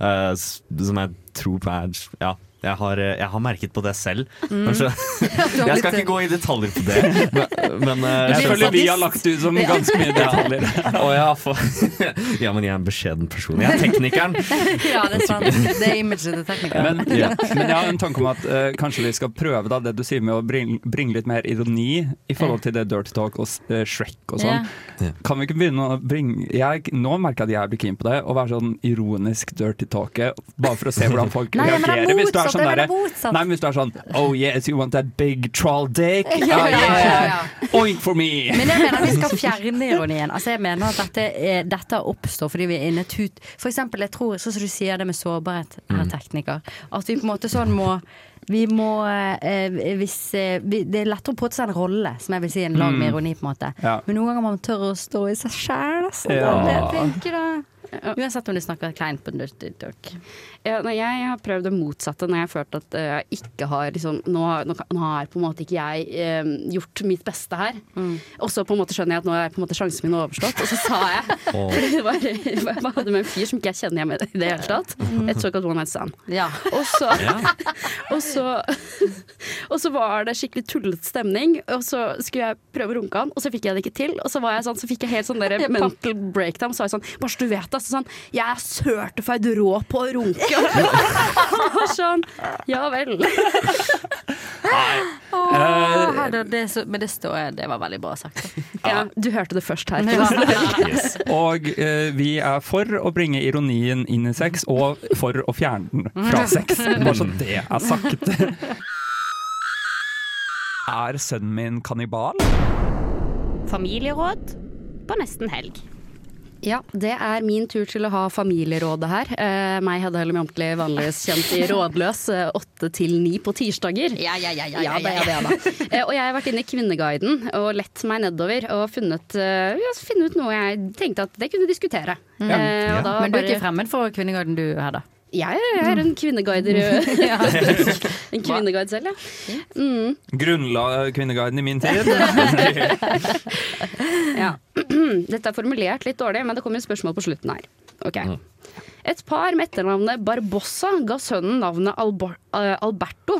Speaker 6: Uh, som jeg tror på er Ja, jeg har, eh, jeg har merket på det selv.
Speaker 3: Mm.
Speaker 6: Kanskje. Jeg skal ikke gå i detaljer på det, men, men eh,
Speaker 3: Jeg føler vi har lagt ut som ganske mye detaljer.
Speaker 6: Ja, for, ja, men jeg er en beskjeden person. Jeg er teknikeren.
Speaker 4: Ja, det er sant. Det er imaget til teknikeren.
Speaker 3: Men,
Speaker 6: Ja.
Speaker 3: men jeg har en tanke om at uh, kanskje vi skal prøve da, det du sier med å bringe, bring litt mer ironi i forhold til det Dirty Talk og uh, Shrek og sånn.
Speaker 6: Ja.
Speaker 3: Kan vi ikke begynne å bringe jeg, Nå merker jeg at jeg blir keen på det, å være sånn ironisk dirty talke, bare for å se hvordan folk
Speaker 4: Nei, er
Speaker 3: reagerer. Hvis du er
Speaker 4: motsatt,
Speaker 3: sånn
Speaker 4: det er
Speaker 3: derre. Nei, men hvis du er sånn Oh yes, you want that big troll dick?
Speaker 4: Oh,
Speaker 3: yeah,
Speaker 4: yeah.
Speaker 3: Oink for me!
Speaker 4: Men jeg mener vi skal fjerne ironien. Altså jeg mener at dette, er, dette oppstår fordi vi er inne tut For eksempel, jeg tror, sånn som du sier det med sårbarhet, herr
Speaker 3: Mm.
Speaker 4: tekniker, at vi på en måte sånn må Vi må eh, hvis, eh, vi, Det er lettere å påta seg en rolle, som jeg vil si en lag med
Speaker 3: Mm.
Speaker 4: ironi, på en måte.
Speaker 3: Ja.
Speaker 4: Men noen ganger må man tørre å stå i seg sjæl, altså.
Speaker 3: Ja.
Speaker 4: det tenker da. Uansett om du snakker kleint på Nutty-talk.
Speaker 5: Ja, nei, jeg har prøvd det motsatte når jeg har følt at eh, jeg ikke har liksom, nå, har- nå, nå har på en måte ikke jeg eh, gjort mitt beste her. Og så på en måte skjønner jeg at nå er på en måte sjansen min overstått. Og så sa jeg
Speaker 9: oh.
Speaker 5: Fordi det var, Jeg hadde med en fyr som ikke jeg kjenner igjen i det hele tatt. Et såkalt one night stand. Og så, og, så, og så var det skikkelig tullete stemning, og så skulle jeg prøve å runke han, og så fikk jeg det ikke til. Og så, var jeg sånn, så fikk jeg helt sånn der mental breakdown. Så var jeg sånn Bare så du vet det. Så sånn, jeg er certified rå på å runke. Og sånn, ja vel.
Speaker 4: Åh, her, det, så, men det står jeg, det var veldig bra sagt.
Speaker 5: Ja, du hørte det først her.
Speaker 3: Yes. Og eh, vi er for å bringe ironien inn i sex, og for å fjerne den fra sex. Bare så det er sagt. Er sønnen min kannibal?
Speaker 5: Familieråd på nesten helg. Ja, det er min tur til å ha familierådet her. Eh, meg hadde Hellem Mjomtli vanligvis kjent i Rådløs eh, åtte til ni på tirsdager.
Speaker 4: Ja, ja, ja, ja,
Speaker 5: Ja, da, ja, da, ja. Eh, og jeg har vært inne i Kvinneguiden og lett meg nedover og funnet, ja, funnet ut noe jeg tenkte at det kunne diskutere.
Speaker 4: Mm.
Speaker 5: Eh, og da
Speaker 4: Men du er ikke fremmed for Kvinneguiden du, Hedda?
Speaker 5: Jeg er en kvinneguider.
Speaker 4: Ja.
Speaker 5: en kvinneguide selv, ja. Mm.
Speaker 3: Grunnla Kvinneguiden i min tid.
Speaker 5: Ja. Dette er formulert litt dårlig, men det kommer jo spørsmål på slutten her. Ok. Et par med etternavnet Barbossa ga sønnen navnet eh, Alberto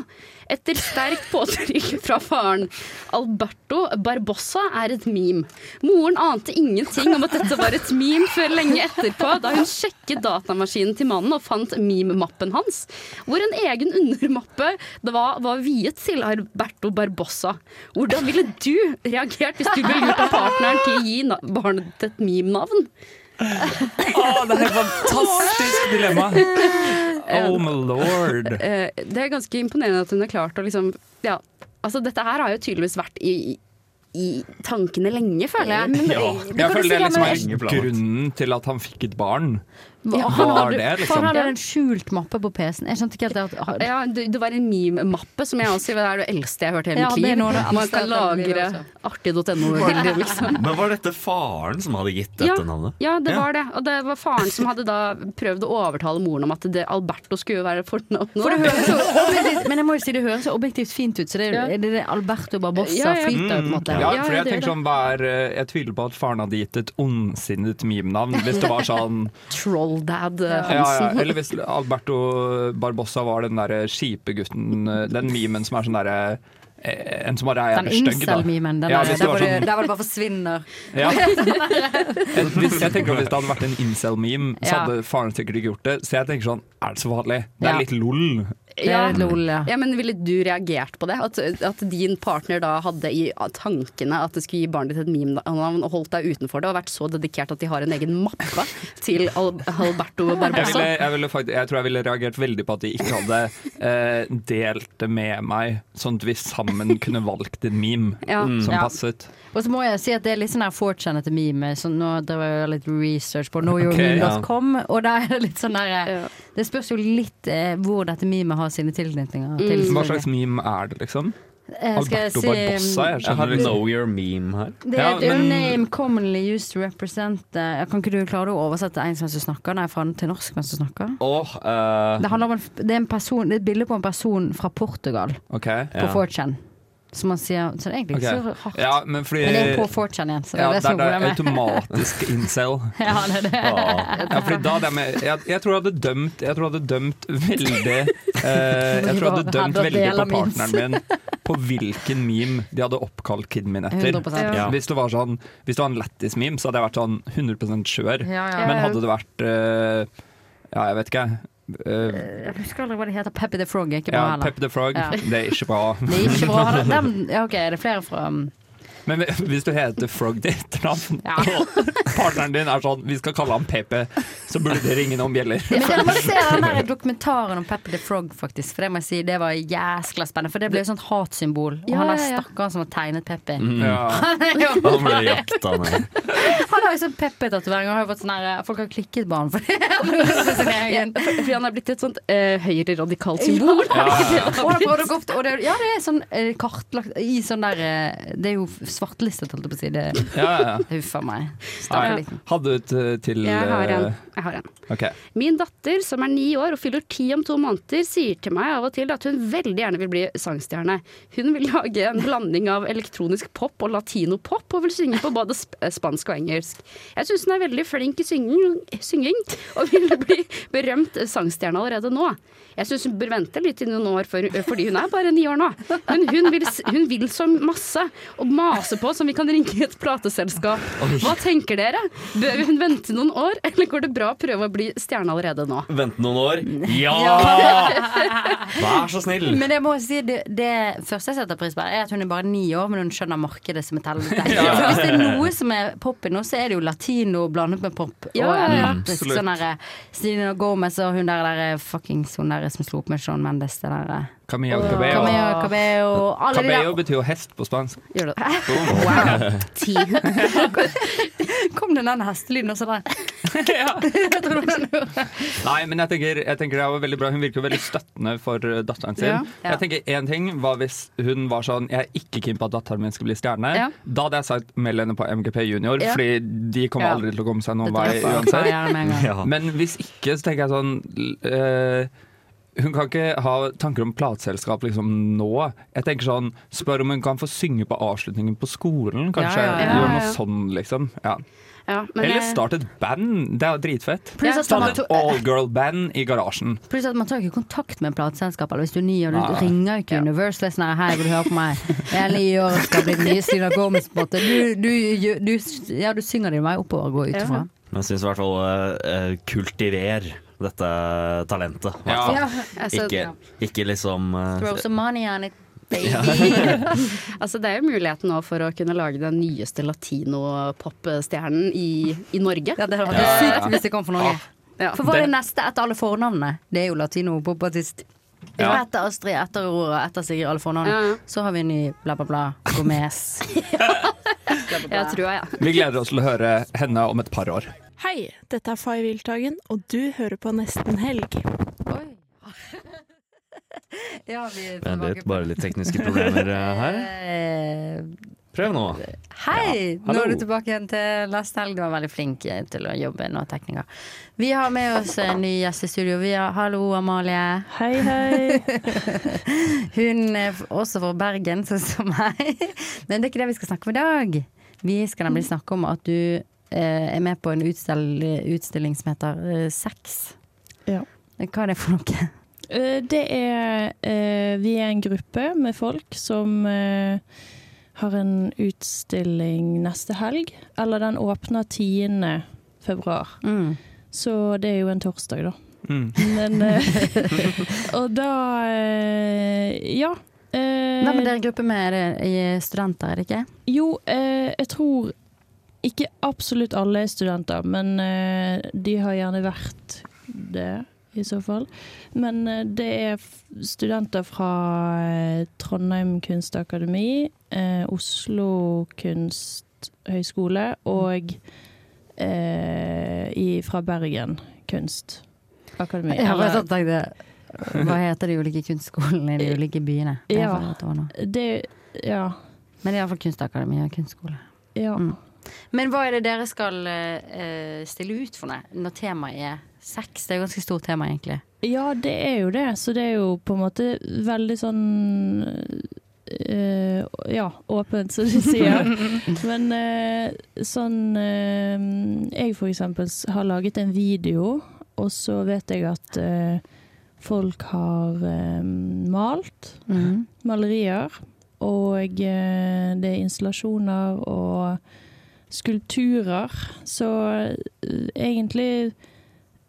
Speaker 5: etter sterkt påtrykk fra faren. Alberto Barbossa er et meme. Moren ante ingenting om at dette var et meme før lenge etterpå, da hun sjekket datamaskinen til mannen og fant meme-mappen hans, hvor en egen undermappe var, var viet til Alberto Barbossa. Hvordan ville du reagert hvis du ble lurt av partneren til å gi barnet et meme-navn?
Speaker 3: Å, det er et fantastisk dilemma! Oh my lord.
Speaker 5: Eh, det er ganske imponerende at hun har klart å liksom Ja, altså dette her har jo tydeligvis vært i, i tankene lenge, føler jeg. Men,
Speaker 3: Ja. Jeg føler
Speaker 5: si,
Speaker 3: det
Speaker 5: er
Speaker 3: liksom er grunnen til at han fikk et barn.
Speaker 4: Ja,
Speaker 3: det liksom
Speaker 4: han hadde en skjult mappe på PC-en. Jeg skjønte ikke helt at
Speaker 5: Ja, det, det var en meme-mappe som jeg også Det er det eldste jeg har hørt i hele mitt liv.
Speaker 4: det
Speaker 5: Man kan lagre artig.no-bilder, liksom.
Speaker 6: Men var dette faren som hadde gitt
Speaker 5: Ja,
Speaker 6: dette navnet?
Speaker 5: ja, det var det. Og det var faren som hadde da prøvd å overtale moren om at det, Alberto skulle være fornavnet.
Speaker 4: For det høres så men jeg må jo si det høres så objektivt fint ut, så det er, det er Alberto Barbossa
Speaker 5: Ja, ja.
Speaker 4: flyter på en måte.
Speaker 3: Ja, for jeg tenker sånn hva er, eh, Jeg tviler på at faren hadde gitt et ondsinnet meme-navn. Hvis det var sånn
Speaker 5: Trolldad
Speaker 3: ja, ja,
Speaker 5: Hansen.
Speaker 3: Eller hvis Alberto Barbossa var den derre skipegutten, eh, den memen som er sånn derre eh, En som bare er
Speaker 4: Den
Speaker 3: stygg, da.
Speaker 4: Den
Speaker 3: Ja,
Speaker 4: der,
Speaker 3: var sånn-
Speaker 4: der hvor det bare forsvinner.
Speaker 3: Ja. Hvis, jeg tenker Hvis det hadde vært en incel-meme, så hadde faren sikkert ikke gjort det. Så jeg tenker sånn, er det så farlig? Det er litt lol.
Speaker 5: Ja.
Speaker 4: Lol, ja.
Speaker 5: ja, men Ville du reagert på det? At, at din partner da hadde i tankene at det skulle gi barnet ditt et meme-navn og holdt deg utenfor det, og vært så dedikert at de har en egen mappe til Al Alberto
Speaker 3: Jeg, ville, jeg, ville faktisk, jeg tror jeg ville reagert veldig på at de ikke hadde eh, delt det med meg, sånn at vi sammen kunne valgt en meme
Speaker 4: Ja.
Speaker 3: som
Speaker 4: Ja.
Speaker 3: passet.
Speaker 4: Og så må jeg si at det er litt sånn her fortjente meme. Så nå drev jeg litt research på knowyourmeme.com, og der er det litt sånn ja. Det spørs jo litt eh, hvor dette memet har sine tilknytninger til.
Speaker 3: Hva slags meme er det, liksom?
Speaker 4: Eh, skal jeg
Speaker 3: Alberto
Speaker 4: si-
Speaker 3: Barbossa? Jeg
Speaker 6: Jeg har
Speaker 3: liksom.
Speaker 6: Know Your Meme her.
Speaker 4: Det
Speaker 3: Ja,
Speaker 4: er ja,
Speaker 3: men-
Speaker 4: name commonly used to represent eh, Kan ikke du klare å oversette engelsk mens du snakker? Nei, fra til norsk mens du snakker?
Speaker 6: Oh, uh,
Speaker 4: Det, om en, det, er en person, det er et bilde på en person fra Portugal
Speaker 3: okay,
Speaker 4: på
Speaker 6: Ja.
Speaker 4: 4chan. Som man sier Så det er egentlig ikke
Speaker 3: okay.
Speaker 4: så hardt.
Speaker 3: Ja, men fordi
Speaker 4: Men det er på 4chan igjen, så det
Speaker 3: ja,
Speaker 4: er det som
Speaker 3: der
Speaker 4: er
Speaker 3: er
Speaker 4: problemet.
Speaker 3: automatisk incel.
Speaker 4: Ja, det er det.
Speaker 3: Ja, fordi da jeg, med, jeg, jeg tror jeg hadde dømt Jeg tror jeg hadde dømt veldig eh, Jeg tror jeg hadde dømt veldig på partneren min på hvilken meme de hadde oppkalt kiden min etter.
Speaker 4: Ja.
Speaker 3: Hvis det var sånn Hvis det var en lættis-meme, så hadde jeg vært sånn 100 skjør.
Speaker 4: Ja, ja.
Speaker 3: Men hadde det vært eh, Ja, jeg vet ikke.
Speaker 4: Jeg husker aldri hva det heter. Peppy the Frog er ikke bra
Speaker 3: ja,
Speaker 4: heller.
Speaker 3: Pepper the Frog.
Speaker 4: Ja.
Speaker 3: Det er ikke bra.
Speaker 4: Det er ikke bra. Dem, ja, ok, er det flere fra um,
Speaker 3: Men hvis du heter Frog til etternavn, og partneren din er sånn 'vi skal kalle ham Pepe', så burde det ringe noen bjeller.
Speaker 4: Men dere må se den der dokumentaren om Pepe the Frog, faktisk. For det må jeg si, det var jæskla spennende. For det ble jo sånt hatsymbol. Og
Speaker 5: Ja,
Speaker 4: han der
Speaker 5: ja, ja.
Speaker 4: stakkaren som har tegnet Pepe.
Speaker 6: Mm.
Speaker 3: Ja.
Speaker 4: Han er
Speaker 6: ble jakta ned.
Speaker 4: Han har jo sånn Pepe-tatovering, og har jo fått sånn her Folk har klikket på han for det. Sin egen.
Speaker 5: Fordi han er blitt et sånt uh, høyreradikalt symbol.
Speaker 4: Ja, Og det- og det og det- ja, det er sånn uh, kartlagt i sånn der uh, Det er jo svartelistet, holdt jeg på å si. Det,
Speaker 3: Ja, ja, ja.
Speaker 4: Huff a meg.
Speaker 3: Hadde du eh, til
Speaker 5: Jeg har en.
Speaker 3: eh,
Speaker 5: Jeg har en.
Speaker 3: Okay.
Speaker 5: Min datter, som er ni år og fyller ti om to måneder, sier til meg av og til at hun veldig gjerne vil bli sangstjerne. Hun vil lage en blanding av elektronisk pop og latinopop, og vil synge på både sp spansk og engelsk. Jeg syns hun er veldig flink i synging, synging og vil bli berømt sangstjerne allerede nå. Jeg syns hun bør vente litt i noen år, for, fordi hun er bare ni år nå. Men hun vil, hun vil så masse, og maser på som vi kan ringe et plateselskap. Hva tenker dere? Bør hun vente noen år, eller går det bra å prøve å bli stjerne allerede nå?
Speaker 6: Vente noen år. Ja! Vær så snill.
Speaker 4: Men jeg må si, det, det første jeg setter pris på, er at hun er bare ni år, men hun skjønner markedet som et helvete.
Speaker 5: Ja.
Speaker 4: For Hvis det er noe som er poppy nå, så er det jo latino blandet med pop.
Speaker 5: Ja,
Speaker 4: og
Speaker 5: ja,
Speaker 4: sånn derre Selena Gomez og hun der, der fuckings hun der som slo opp med Sean Mendes. Det der, eh,
Speaker 3: Camilla Cabello.
Speaker 4: Camilla Cabello, alle de
Speaker 3: Cabello
Speaker 4: der.
Speaker 3: betyr jo hest på spansk.
Speaker 5: Gjør det.
Speaker 4: Wow.
Speaker 5: Ti.
Speaker 4: Kom det den hestelyden også der?
Speaker 3: Nei, men jeg tenker, jeg tenker det var veldig bra Hun virker jo veldig støttende for eh, datteren sin.
Speaker 4: Ja. Ja.
Speaker 3: Jeg tenker en ting var Hvis hun var sånn Jeg er ikke keen på at datteren min skal bli stjerne.
Speaker 4: Ja.
Speaker 3: Da hadde jeg sagt meld henne på MGP Junior,
Speaker 4: Ja.
Speaker 3: Fordi de kommer
Speaker 4: Ja.
Speaker 3: aldri til å komme seg noen vei uansett. Men hvis ikke, så tenker jeg sånn eh, hun kan ikke ha tanker om plateselskap liksom nå. Jeg tenker sånn, Spør om hun kan få synge på avslutningen på skolen, kanskje.
Speaker 4: Ja, ja, ja.
Speaker 3: Gjør noe sånn, liksom. Ja.
Speaker 5: Ja, men
Speaker 3: Eller start et band. Det er jo dritfett. Start et
Speaker 4: to-
Speaker 3: all-girl-band i garasjen.
Speaker 4: Pluss at man tar ikke kontakt med en plateselskap. Eller hvis du er ni og du
Speaker 3: Nei.
Speaker 4: ringer ikke Universal sånn Hei, vil du høre på meg? Jeg er ni år og skal bli den nye Stina Gomez. På en måte. Du, du, du, ja, du synger din vei oppover, går ut ifra.
Speaker 6: Men jeg syns i hvert fall uh, kultiver dette talentet.
Speaker 4: Ja, altså,
Speaker 6: ikke,
Speaker 4: ja.
Speaker 6: ikke liksom eh,
Speaker 4: Throw some money on it, baby.
Speaker 5: altså, det er jo muligheten nå for å kunne lage den nyeste latino-popstjernen i, i Norge.
Speaker 4: Ja, det hadde vært sykt hvis det kom for Norge.
Speaker 5: Ja.
Speaker 4: For hva er
Speaker 3: Det-
Speaker 4: neste etter alle fornavnene? Det er jo latino-popartist.
Speaker 3: Ja.
Speaker 4: Etter Astrid, etter Aurora, etter Sigrid, alle fornavnene.
Speaker 5: Ja.
Speaker 4: Så har vi en ny bla, bla, bla. Gomez.
Speaker 5: Jeg tror jeg, ja.
Speaker 3: Vi gleder oss til å høre henne om et par år.
Speaker 12: Hei, dette er Fay Wiltagen, og du hører på Nesten Helg.
Speaker 4: Ja, vi er
Speaker 6: Vent litt, bare litt tekniske problemer eh, her.
Speaker 4: Eh,
Speaker 6: Prøv nå.
Speaker 4: Hei!
Speaker 6: Ja,
Speaker 4: Nå er du tilbake igjen til neste helg. Du var veldig flink eh, til å jobbe nå, tekniker. Vi har med oss en ny gjest i studio. Vi har, hallo, Amalie.
Speaker 12: Hei, hei.
Speaker 4: Hun er også fra Bergen, sånn som meg. Men det er ikke det vi skal snakke om i dag. Vi skal nemlig snakke om at du er med på en utstill, utstilling som heter eh, Sex.
Speaker 12: Ja.
Speaker 4: Hva er det for noe?
Speaker 12: Eh, Det er eh, Vi er en gruppe med folk som eh, har en utstilling neste helg. Eller den åpner 10. februar.
Speaker 4: Mm.
Speaker 12: Så det er jo en torsdag, da.
Speaker 3: Mm.
Speaker 12: Men eh, Og da eh, Ja. eh,
Speaker 4: Hvem er en gruppe med? Er det i studenter, er det ikke?
Speaker 12: Jo, eh, jeg tror ikke absolutt alle er studenter, men eh, de har gjerne vært det, i så fall. Men eh, det er studenter fra eh, Trondheim kunstakademi, Oslo kunsthøgskole og eh, i, fra Bergen kunstakademi. Eller-
Speaker 4: bare tenkt det. Hva heter de ulike kunstskolene i de ulike byene? Det
Speaker 12: Ja. det, ja.
Speaker 4: Men det er iallfall kunstakademi og kunstskole.
Speaker 12: Ja.
Speaker 4: Mm. Men hva er det dere skal uh, stille ut for noe når temaet er sex? Det er jo ganske stort tema, egentlig.
Speaker 12: Ja, det er jo det. Så det er jo på en måte veldig sånn Uh, Ja, åpent, som du sier. Men uh, sånn uh, Jeg for eksempel har laget en video, og så vet jeg at folk har malt
Speaker 4: mm.
Speaker 12: malerier. Og det er installasjoner og skulpturer. Så eh, egentlig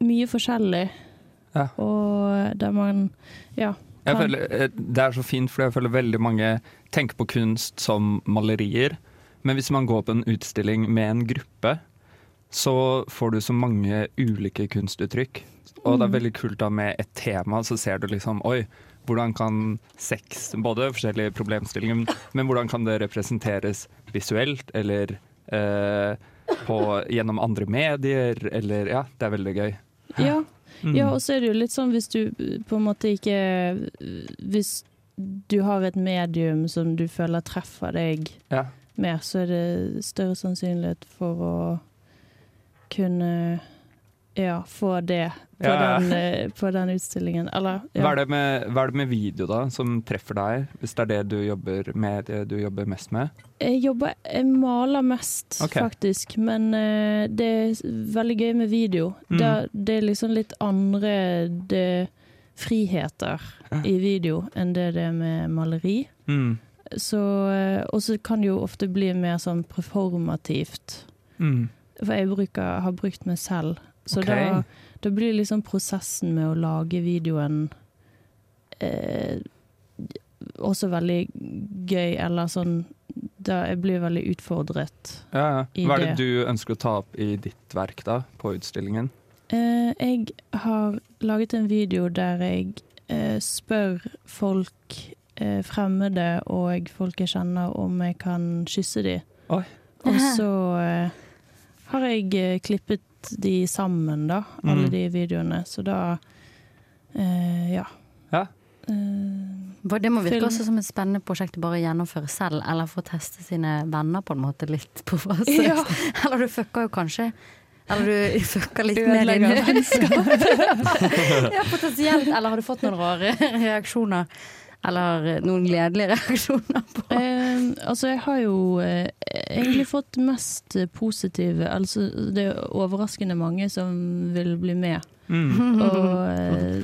Speaker 12: mye forskjellig.
Speaker 3: Ja.
Speaker 12: Og der man Ja.
Speaker 3: Føler, eh, det er så fint, for jeg føler veldig mange tenker på kunst som malerier. Men hvis man går på en utstilling med en gruppe, så får du så mange ulike kunstuttrykk. Og det er
Speaker 12: Mm.
Speaker 3: veldig kult da med et tema, så ser du liksom Oi, hvordan kan sex Både forskjellige problemstillinger, men hvordan kan det representeres visuelt, eller på, gjennom andre medier, eller Ja, det er veldig gøy.
Speaker 12: Ja.
Speaker 3: Mm.
Speaker 12: ja, og så er det jo litt sånn hvis du eh, på en måte ikke Hvis du har et medium som du føler treffer deg
Speaker 3: Ja.
Speaker 12: mer, så er det større sannsynlighet for å kunne ja, få det på,
Speaker 3: Ja.
Speaker 12: Den, eh, på den utstillingen. Eller ja.
Speaker 3: Hva, er det med, hva er det med video da som treffer deg, hvis det er det du jobber med, det du jobber mest med?
Speaker 12: Jeg jobber, jeg maler mest,
Speaker 3: okay.
Speaker 12: faktisk. Men uh, det er veldig gøy med video.
Speaker 3: Mm.
Speaker 12: Det, det er liksom litt andre det, friheter i video enn det det er med maleri.
Speaker 3: Mm.
Speaker 12: Så, eh, og så kan det jo ofte bli mer sånn performativt.
Speaker 3: Mm.
Speaker 12: For jeg bruker, har brukt meg selv. Så
Speaker 3: okay.
Speaker 12: da, da blir liksom prosessen med å lage videoen eh, også veldig gøy, eller sånn da Jeg blir veldig utfordret.
Speaker 3: Ja, ja.
Speaker 12: I
Speaker 3: Hva er det
Speaker 12: det.
Speaker 3: du ønsker å ta opp i ditt verk da, på utstillingen?
Speaker 12: Eh, jeg har laget en video der jeg eh, spør folk, eh, fremmede og folk jeg kjenner, om jeg kan kysse dem. Og så eh, har jeg eh, klippet de sammen, da, alle
Speaker 4: Mm.
Speaker 12: de videoene. Så da eh, ja.
Speaker 3: Ja.
Speaker 4: For Det må virke
Speaker 12: Film.
Speaker 4: også som et spennende prosjekt å bare gjennomføre selv, eller få teste sine venner på en måte litt på fase.
Speaker 12: Ja.
Speaker 4: Eller du fucker jo kanskje Eller du fucker litt med din
Speaker 12: vennskap.
Speaker 4: Ja, potensielt. Eller har du fått noen rare reaksjoner? Eller noen gledelige reaksjoner på
Speaker 12: Eh, altså, jeg har jo eh, egentlig fått mest eh, positive Altså, det er overraskende mange som vil bli med.
Speaker 3: Mm.
Speaker 12: Og, eh,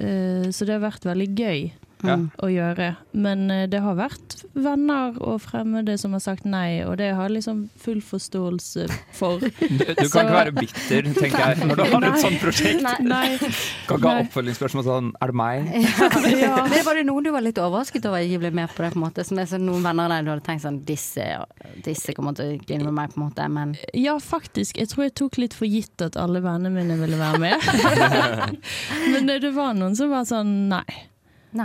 Speaker 12: eh, så det har vært veldig gøy
Speaker 3: Ja.
Speaker 12: å gjøre. Men eh, det har vært venner og fremmede som har sagt nei, og det har jeg liksom full forståelse for.
Speaker 3: Du, du kan ikke være bitter, tenker jeg, når du har et sånt prosjekt.
Speaker 12: Nei. Nei.
Speaker 3: Kan ikke ha oppfølgingsspørsmål sånn Er det meg?
Speaker 4: Ja. Det var det noen du var litt overrasket over ikke ble med på det? på en måte Som er sånn noen venner av deg du hadde tenkt sånn Disse, disse kommer til å gline med meg, på en måte, men
Speaker 12: Ja, faktisk. Jeg tror jeg tok litt for gitt at alle vennene mine ville være med. Men det, det var noen som var sånn nei.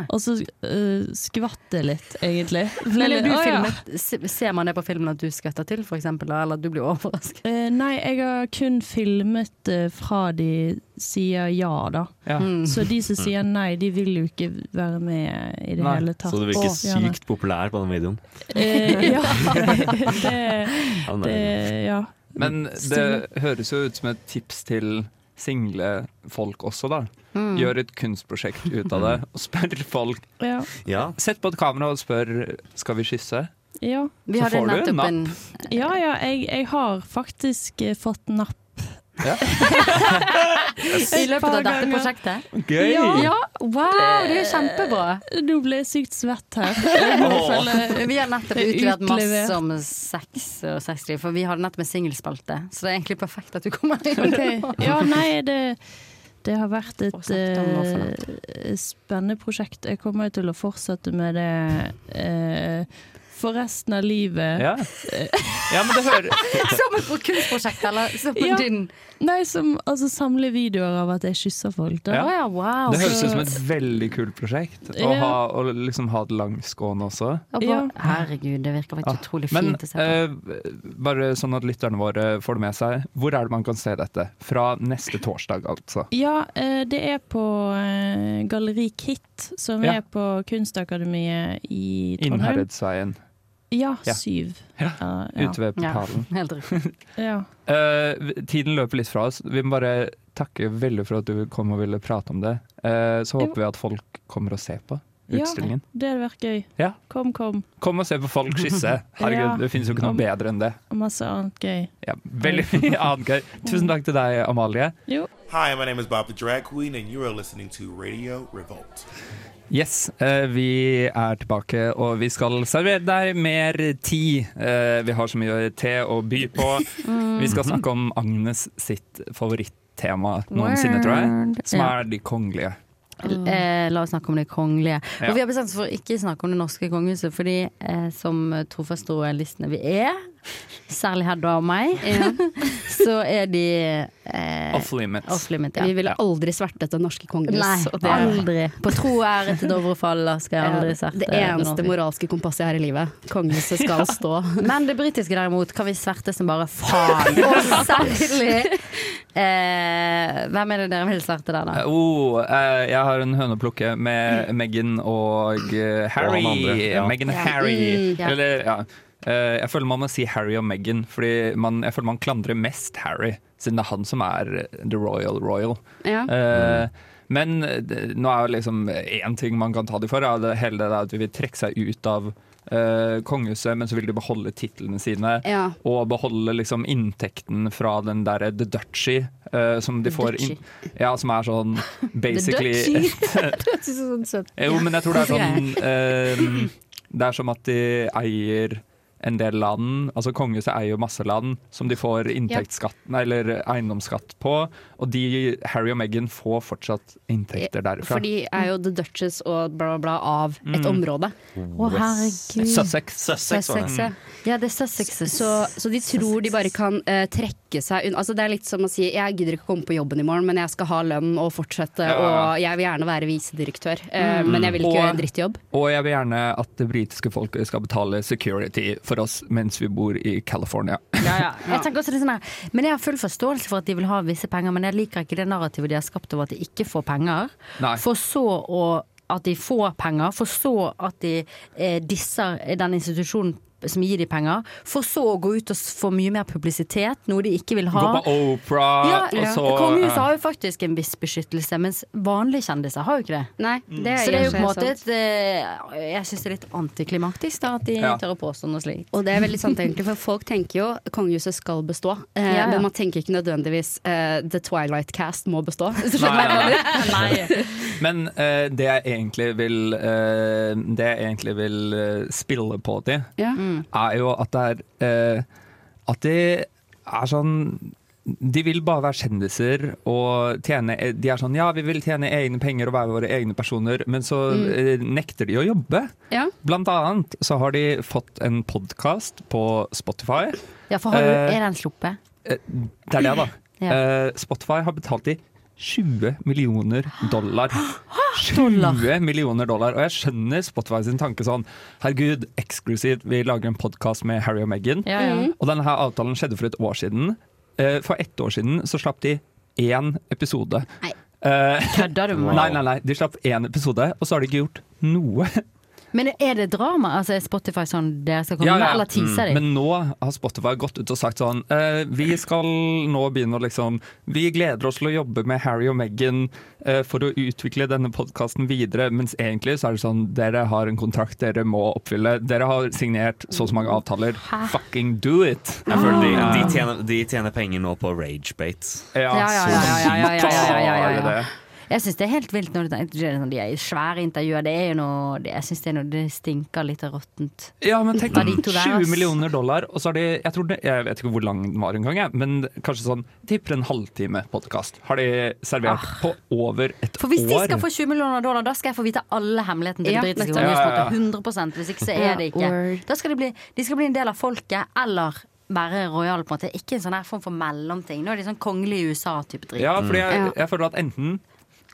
Speaker 12: Og så uh, skvatt det litt, egentlig.
Speaker 4: Eller, du filmet, oh, ja. Ser man det på filmen at du skvetter til, eksempel, eller at du blir overrasket?
Speaker 12: Uh, nei, jeg har kun filmet uh, fra de sier ja, da.
Speaker 3: Ja.
Speaker 4: Mm.
Speaker 12: Så de som sier nei, de vil jo ikke være med i det
Speaker 6: Nei,
Speaker 12: hele tatt.
Speaker 6: Så du virker
Speaker 12: oh, sykt
Speaker 6: sykt populær på den videoen.
Speaker 12: Eh, ja. det,
Speaker 6: Ja,
Speaker 12: det Ja.
Speaker 3: Men det høres jo ut som et tips til single folk også, da.
Speaker 12: Mm.
Speaker 3: Gjør et kunstprosjekt ut av det, og spør folk.
Speaker 12: Ja.
Speaker 3: Sett på et kamera og spør skal vi kysse.
Speaker 12: ja.
Speaker 4: Vi
Speaker 3: Så får du napp.
Speaker 4: en
Speaker 12: Ja, ja, jeg, jeg har faktisk eh, fått napp.
Speaker 3: Ja.
Speaker 4: I løpet av dette prosjektet?
Speaker 3: Gøy!
Speaker 12: Ja.
Speaker 4: Ja, wow, det er kjempebra.
Speaker 12: Nå ble jeg sykt svett her.
Speaker 4: Vi har nettopp
Speaker 12: Det
Speaker 4: utlevert masse om sex og sexliv, for vi hadde nettopp en singelspalte. Så det er egentlig perfekt at du kommer inn.
Speaker 12: Okay. Ja, nei, det, det har vært et eh, spennende prosjekt. Jeg kommer til å fortsette med det eh, for resten av livet.
Speaker 3: Ja. ja, men det hører
Speaker 4: Som et kunstprosjekt, eller som
Speaker 12: Ja.
Speaker 4: din
Speaker 12: Nei, som altså, samle videoer av at jeg kysser folk. Da.
Speaker 3: Ja.
Speaker 4: Ja, wow.
Speaker 3: Det høres ut som et veldig kult prosjekt. Å
Speaker 12: Ja.
Speaker 3: ha, og liksom ha det langskående også.
Speaker 4: Og bare- Herregud, det virker faktisk utrolig
Speaker 3: Men
Speaker 4: fint å se på.
Speaker 3: Uh, bare sånn at lytterne våre får det med seg, hvor er det man kan se dette? Fra neste torsdag, altså.
Speaker 12: Ja, uh, det er på uh, Galleri Kit, som
Speaker 3: Ja.
Speaker 12: er på Kunstakademiet i Trondheim.
Speaker 3: Innherredsveien.
Speaker 12: Ja,
Speaker 3: Ja.
Speaker 12: syv.
Speaker 3: Ja,
Speaker 12: Ja, ja.
Speaker 3: Ute ved portalen.
Speaker 4: Helt riktig.
Speaker 12: Ja.
Speaker 3: Eh, tiden løper litt fra oss. Vi må bare takke veldig for at du kom og ville prate om det. Uh, så håper vi at folk kommer og ser på utstillingen.
Speaker 12: Ja, det hadde vært gøy.
Speaker 3: Ja.
Speaker 12: Kom, kom.
Speaker 3: Kom og se på folk skisse. Herregud,
Speaker 12: Ja.
Speaker 3: det finnes jo ikke noe
Speaker 12: Om-
Speaker 3: bedre enn det.
Speaker 12: Og masse annet gøy.
Speaker 3: Ja, veldig mye annet gøy. Tusen takk til deg, Amalie.
Speaker 12: Jo.
Speaker 13: Hi, my name is Bob the Drag Queen, and you are listening to Radio Revolt.
Speaker 3: Yes, eh, vi er tilbake, og vi skal servere deg mer tid. Eh, vi har så mye te å by på.
Speaker 4: Mm.
Speaker 3: Vi skal snakke om Agnes sitt favorittema noensinne, tror jeg. Som er de kongelige.
Speaker 4: Eh, la oss snakke om de kongelige. Og vi har bestemt oss for å ikke snakke om det norske kongehuset, fordi som trofaste royalistene vi er, særlig Hedda og meg, så er de eh,
Speaker 3: Off limits.
Speaker 4: Off limit ja.
Speaker 5: Vi ville aldri svertet det norske kongehus.
Speaker 4: Nei,
Speaker 5: det
Speaker 4: aldri. På tro og ære til Dovre faller skal jeg aldri sverte.
Speaker 5: Det eneste moralske kompasset jeg har i livet. Kongehuset skal stå.
Speaker 4: Men det britiske derimot kan vi sverte som bare faen. Og særlig eh, Hvem er det dere vil sverte der, da?
Speaker 3: Oh, eh, jeg har en høne å plukke med Meghan og eh, Harry.
Speaker 6: Og andre, ja.
Speaker 3: Meghan og
Speaker 4: Ja.
Speaker 3: Harry.
Speaker 4: Mm, ja.
Speaker 3: Eller, ja. Eh, jeg føler man må si Harry og Meghan, fordi man, jeg føler man klandrer mest Harry, siden det er han som er the royal royal.
Speaker 5: Ja.
Speaker 3: Eh, men nå er jo liksom én ting man kan ta dem for, er det hele det at de vil trekke seg ut av uh, kongehuset, men så vil de beholde titlene sine.
Speaker 5: Ja.
Speaker 3: Og beholde liksom inntekten fra den derre The Duchy, uh, som de får inn, Ja, som er sånn basically et,
Speaker 4: sånn søtt.
Speaker 3: Jo, men jeg tror det er sånn uh, Det er som at de eier en del land, altså kongehuset eier jo masse land som de får inntektsskatt, nei, eller eiendomsskatt på, og de, Harry og Meghan får fortsatt inntekter derfra.
Speaker 5: For de er jo the Duchess og bla, bla, bla av et
Speaker 3: Mm.
Speaker 5: område.
Speaker 4: Å, herregud.
Speaker 3: Sussex.
Speaker 6: Sussex.
Speaker 5: Sussex, ja.
Speaker 4: Ja, det er Sussex.
Speaker 5: Så, så de tror de bare kan uh, trekke seg unna. Altså, det er litt som å si jeg gidder ikke komme på jobben i morgen, men jeg skal ha lønn og fortsette,
Speaker 3: Ja.
Speaker 5: og jeg vil gjerne være visedirektør, uh,
Speaker 3: Mm.
Speaker 5: men jeg vil ikke
Speaker 3: Og-
Speaker 5: gjøre en drittjobb.
Speaker 3: Og jeg vil gjerne at det britiske folket skal betale security for oss mens vi bor i California.
Speaker 4: Jeg tenker også det sånn her, Men jeg har full forståelse for at de vil ha visse penger, men jeg liker ikke det narrativet de har skapt over at de ikke får penger.
Speaker 3: Nei.
Speaker 4: For så å at de får penger, for så at de eh, disser den institusjonen som gir de penger, for så å gå ut og få mye mer publisitet, noe de ikke vil ha.
Speaker 3: Gå på Opera,
Speaker 4: Ja,
Speaker 3: og så
Speaker 4: Kongehuset har jo faktisk en viss beskyttelse, mens vanlige kjendiser har jo ikke det.
Speaker 5: Nei, det er
Speaker 4: Så det er jo på en måte et eh, Jeg syns det er litt antiklimaktisk da, at de
Speaker 5: Ja.
Speaker 4: tør å påstå noe slikt.
Speaker 5: Og det er veldig sant egentlig, for folk tenker jo kongehuset skal bestå, eh,
Speaker 4: Ja, ja.
Speaker 5: men man tenker ikke nødvendigvis eh, The Twilight Cast må bestå.
Speaker 3: Nei,
Speaker 5: Nei.
Speaker 3: Men eh, det jeg egentlig vil eh, Det jeg egentlig vil eh, spille på til,
Speaker 5: Ja.
Speaker 3: Er jo at det er eh, At det er sånn de vil bare være kjendiser og tjene De er sånn ja, vi vil tjene egne penger og være våre egne personer, men så
Speaker 5: Mm.
Speaker 3: eh, nekter de å jobbe.
Speaker 5: Ja.
Speaker 3: Blant annet så har de fått en podkast på Spotify.
Speaker 4: Ja, for har du,
Speaker 3: Eh,
Speaker 4: er den sluppet?
Speaker 3: Eh, Det er det, da.
Speaker 4: Ja.
Speaker 3: Eh, Spotify har betalt de 20 millioner dollar.
Speaker 4: Dollar.
Speaker 3: 20 millioner dollar. Og jeg skjønner Spotify sin tanke sånn Herregud, eksklusivt, vi lager en podkast med Harry og Meghan.
Speaker 4: Ja, ja. Mhm.
Speaker 3: Og denne her avtalen skjedde for et år siden. Eh, For ett år siden så slapp de én episode.
Speaker 4: Nei.
Speaker 3: Eh,
Speaker 4: Kødder du med meg?
Speaker 3: Nei, nei, nei. De slapp én episode, og så har de ikke gjort noe.
Speaker 4: Men er det drama? Altså Er Spotify sånn dere skal komme ja, ja. med, eller teaser mm. de? Mm.
Speaker 3: Men nå har Spotify gått ut og sagt sånn uh, Vi skal nå begynne å liksom Vi gleder oss til å jobbe med Harry og Meghan uh, for å utvikle denne podkasten videre, mens egentlig så er det sånn Dere har en kontrakt dere må oppfylle. Dere har signert så og så mange avtaler. Hæ? Fucking do it!
Speaker 6: Jeg føler de,
Speaker 3: ah.
Speaker 6: de, tjener, de tjener penger nå på ragebate.
Speaker 3: Ja,
Speaker 4: ja, ja. ja, ja, ja, ja, ja, ja, ja, ja. Jeg syns det er helt vilt når de er svære intervjuer. Det er jo noe det, Jeg synes det er noe Det stinker litt råttent.
Speaker 3: Ja, men tenk deg
Speaker 4: de to der,
Speaker 3: 20 millioner dollar, og så har de Jeg, tror det, jeg vet ikke hvor lang den var engang, men kanskje sånn Tipper en halvtime podkast. Har de servert på over et
Speaker 4: år? For hvis de skal få 20 millioner dollar, da skal jeg få vite alle hemmelighetene til
Speaker 5: Ja,
Speaker 4: det britiske
Speaker 3: ja.
Speaker 4: 100 Hvis ikke så er det ikke. Da skal de bli, de skal bli en del av folket, eller være royal på en måte. Ikke en sånn her form for mellomting. Nå er de sånn kongelige USA-type dritt.
Speaker 3: Ja, fordi jeg, jeg føler at enten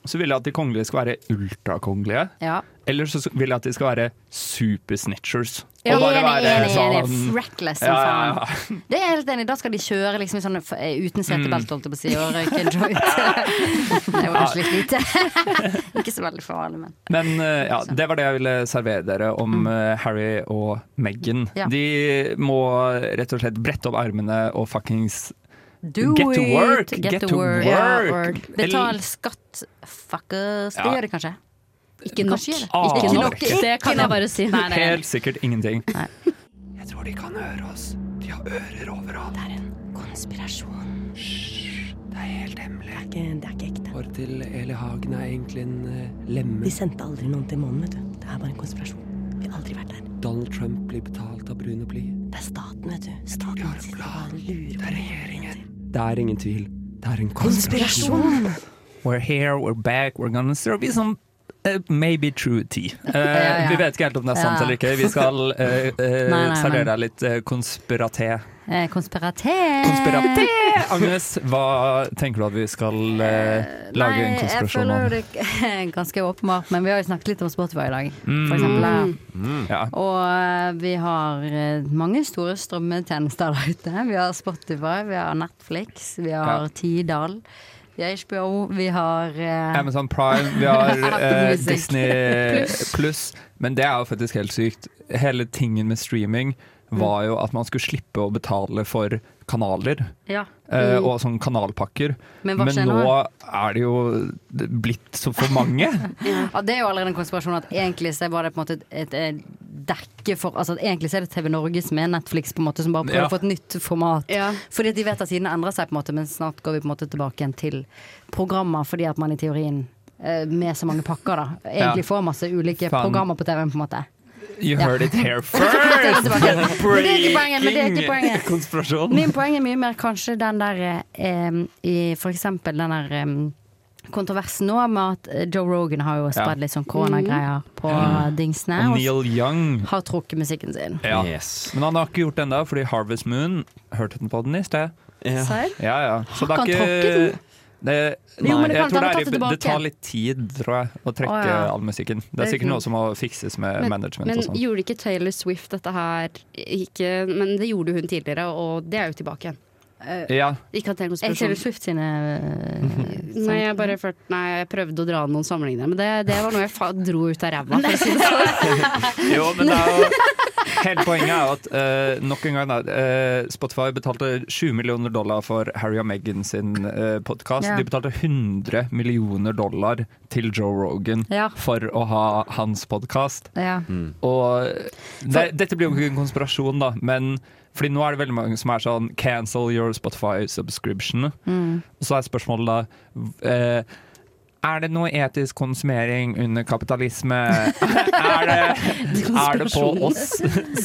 Speaker 3: så vil jeg at de kongelige skal være ultrakongelige,
Speaker 4: Ja.
Speaker 3: eller så vil jeg at de skal være supersnitchers.
Speaker 4: Ja,
Speaker 3: Og
Speaker 4: enig,
Speaker 3: være
Speaker 4: enig, enig.
Speaker 3: sånn-
Speaker 4: Reckless som
Speaker 3: Ja, ja,
Speaker 4: faen. Det er jeg helt enig. Da skal de kjøre liksom sånn, eh, uten setebelte, holdt jeg på å si, og røyke en joint. det var kanskje litt lite. Ikke så veldig farlig, men
Speaker 3: Men eh, ja, det var det jeg ville servere dere om mm. Harry og Meghan. De må rett og slett brette opp armene og fuckings
Speaker 4: Do
Speaker 3: Get to work,
Speaker 4: Get,
Speaker 3: get
Speaker 4: to work.
Speaker 3: work.
Speaker 4: Ja, word. Betal skatt, fuckers. Det
Speaker 3: Ja.
Speaker 4: gjør de kanskje?
Speaker 5: Ikke nok.
Speaker 4: Kanskje det. Ikke nok.
Speaker 3: ikke.
Speaker 5: Det kan jeg bare si.
Speaker 4: Nei, nei, nei.
Speaker 3: Helt sikkert ingenting.
Speaker 14: Jeg tror de kan høre oss. De har ører overalt. Det er en konspirasjon. Hysj, det er helt hemmelig.
Speaker 15: Det er ikke ekte.
Speaker 14: Håret til Eli Hagen er egentlig en uh, lemme.
Speaker 15: De sendte aldri noen til månen, vet du. Det er bare en konspirasjon. Vi har aldri vært der.
Speaker 14: Donald Trump blir betalt av brune bly.
Speaker 15: Det er staten, vet du. Staten de har en plan.
Speaker 14: Det er ingen tvil. Det er en konspirasjon.
Speaker 3: We're here, we're back, we're gonna serve you some maybe true tea. Uh,
Speaker 4: ja.
Speaker 3: Vi vet ikke helt om det er sant
Speaker 4: Ja.
Speaker 3: eller ikke. Vi skal uh, uh,
Speaker 4: Nei, nei,
Speaker 3: servere deg litt uh, konspiraté.
Speaker 4: Eh, konspiraté.
Speaker 3: Konspiraté! Agnes, hva tenker du at vi skal eh, lage en
Speaker 4: Nei, jeg
Speaker 3: konspirasjon
Speaker 4: føler Jeg
Speaker 3: føler
Speaker 4: det er ganske åpenbart, men vi har jo snakket litt om Spotify i dag,
Speaker 3: Mm.
Speaker 4: for eksempel.
Speaker 3: Mm. Ja.
Speaker 4: Og eh, vi har eh, mange store strømmetjenester der ute. Vi har Spotify, vi har Netflix, vi har
Speaker 3: Ja.
Speaker 4: Tidal. Vi har HBO, vi har uh,
Speaker 3: Amazon Prime, vi har eh, Disney.
Speaker 4: Pluss.
Speaker 3: Men det er jo faktisk helt sykt. Hele tingen med streaming var jo at man skulle slippe å betale for kanaler.
Speaker 4: Ja.
Speaker 3: eh,
Speaker 4: Mm.
Speaker 3: og sånn kanalpakker.
Speaker 4: Men hva skjer
Speaker 3: nå er det jo blitt så for mange.
Speaker 4: Ja, det er jo allerede en konspirasjon at egentlig så var det på en måte et, et, et dekke for Altså egentlig så er det TV Norge som er Netflix, på en måte som bare prøver
Speaker 3: Ja.
Speaker 4: å få et nytt format. Fordi at de vet at tidene endrer seg, på en måte men snart går vi på en måte tilbake igjen til programmer, fordi at man i teorien eh, med så mange pakker, da. Egentlig
Speaker 3: Ja.
Speaker 4: får masse ulike
Speaker 3: Fan.
Speaker 4: programmer på TV-en, på en måte.
Speaker 3: You
Speaker 4: Ja.
Speaker 3: heard it here first!
Speaker 4: det er ikke poenget, men det er ikke poenget.
Speaker 3: Konspirasjon.
Speaker 4: Min poeng er mye mer kanskje den der eh, i for eksempel den der eh, kontroversen nå med at eh, Joe Rogan har jo
Speaker 3: Ja.
Speaker 4: spredd litt sånn koronagreier på
Speaker 3: Mm.
Speaker 4: dingsene.
Speaker 3: Og Neil Young.
Speaker 4: har trukket musikken sin.
Speaker 3: Ja. Men han har ikke gjort det ennå, fordi Harvest Moon hørte den på den i sted.
Speaker 4: Ja.
Speaker 3: Ja, ja. Så
Speaker 4: Har
Speaker 3: det er
Speaker 4: han trukket den?
Speaker 3: ikke det,
Speaker 4: Jo, men det
Speaker 3: jeg tror det, er,
Speaker 4: det
Speaker 3: det tar litt tid, tror jeg, å trekke
Speaker 5: oh, ja.
Speaker 3: all musikken. Det er sikkert noe som må fikses med management
Speaker 5: Men
Speaker 3: og sånn.
Speaker 5: gjorde ikke Taylor Swift dette her ikke, Men det gjorde hun tidligere, og det er jo tilbake igjen.
Speaker 3: Ja.
Speaker 5: Ikke at det er konspirasjon.
Speaker 4: Taylor Swift sine uh,
Speaker 5: Nei, jeg bare ført, nei, jeg prøvde å dra noen sammenligninger, men det, det var noe jeg fa dro ut av ræva. For å si det sånn.
Speaker 3: Jo, men det er jo Hele poenget er at uh, nok en gang da, eh, Spotify betalte 7 millioner dollar for Harry og Meghan sin uh, podkast.
Speaker 4: Yeah.
Speaker 3: De betalte 100 millioner dollar til Joe Rogan
Speaker 4: Ja.
Speaker 3: for å ha hans podkast.
Speaker 4: Ja.
Speaker 3: Og det, dette blir jo ikke en konspirasjon, da, men fordi nå er det veldig mange som er sånn Cancel your Spotify subscription.
Speaker 4: Mm.
Speaker 3: Og så er spørsmålet da eh, Er det noe etisk konsumering under kapitalisme? er, det, er det på oss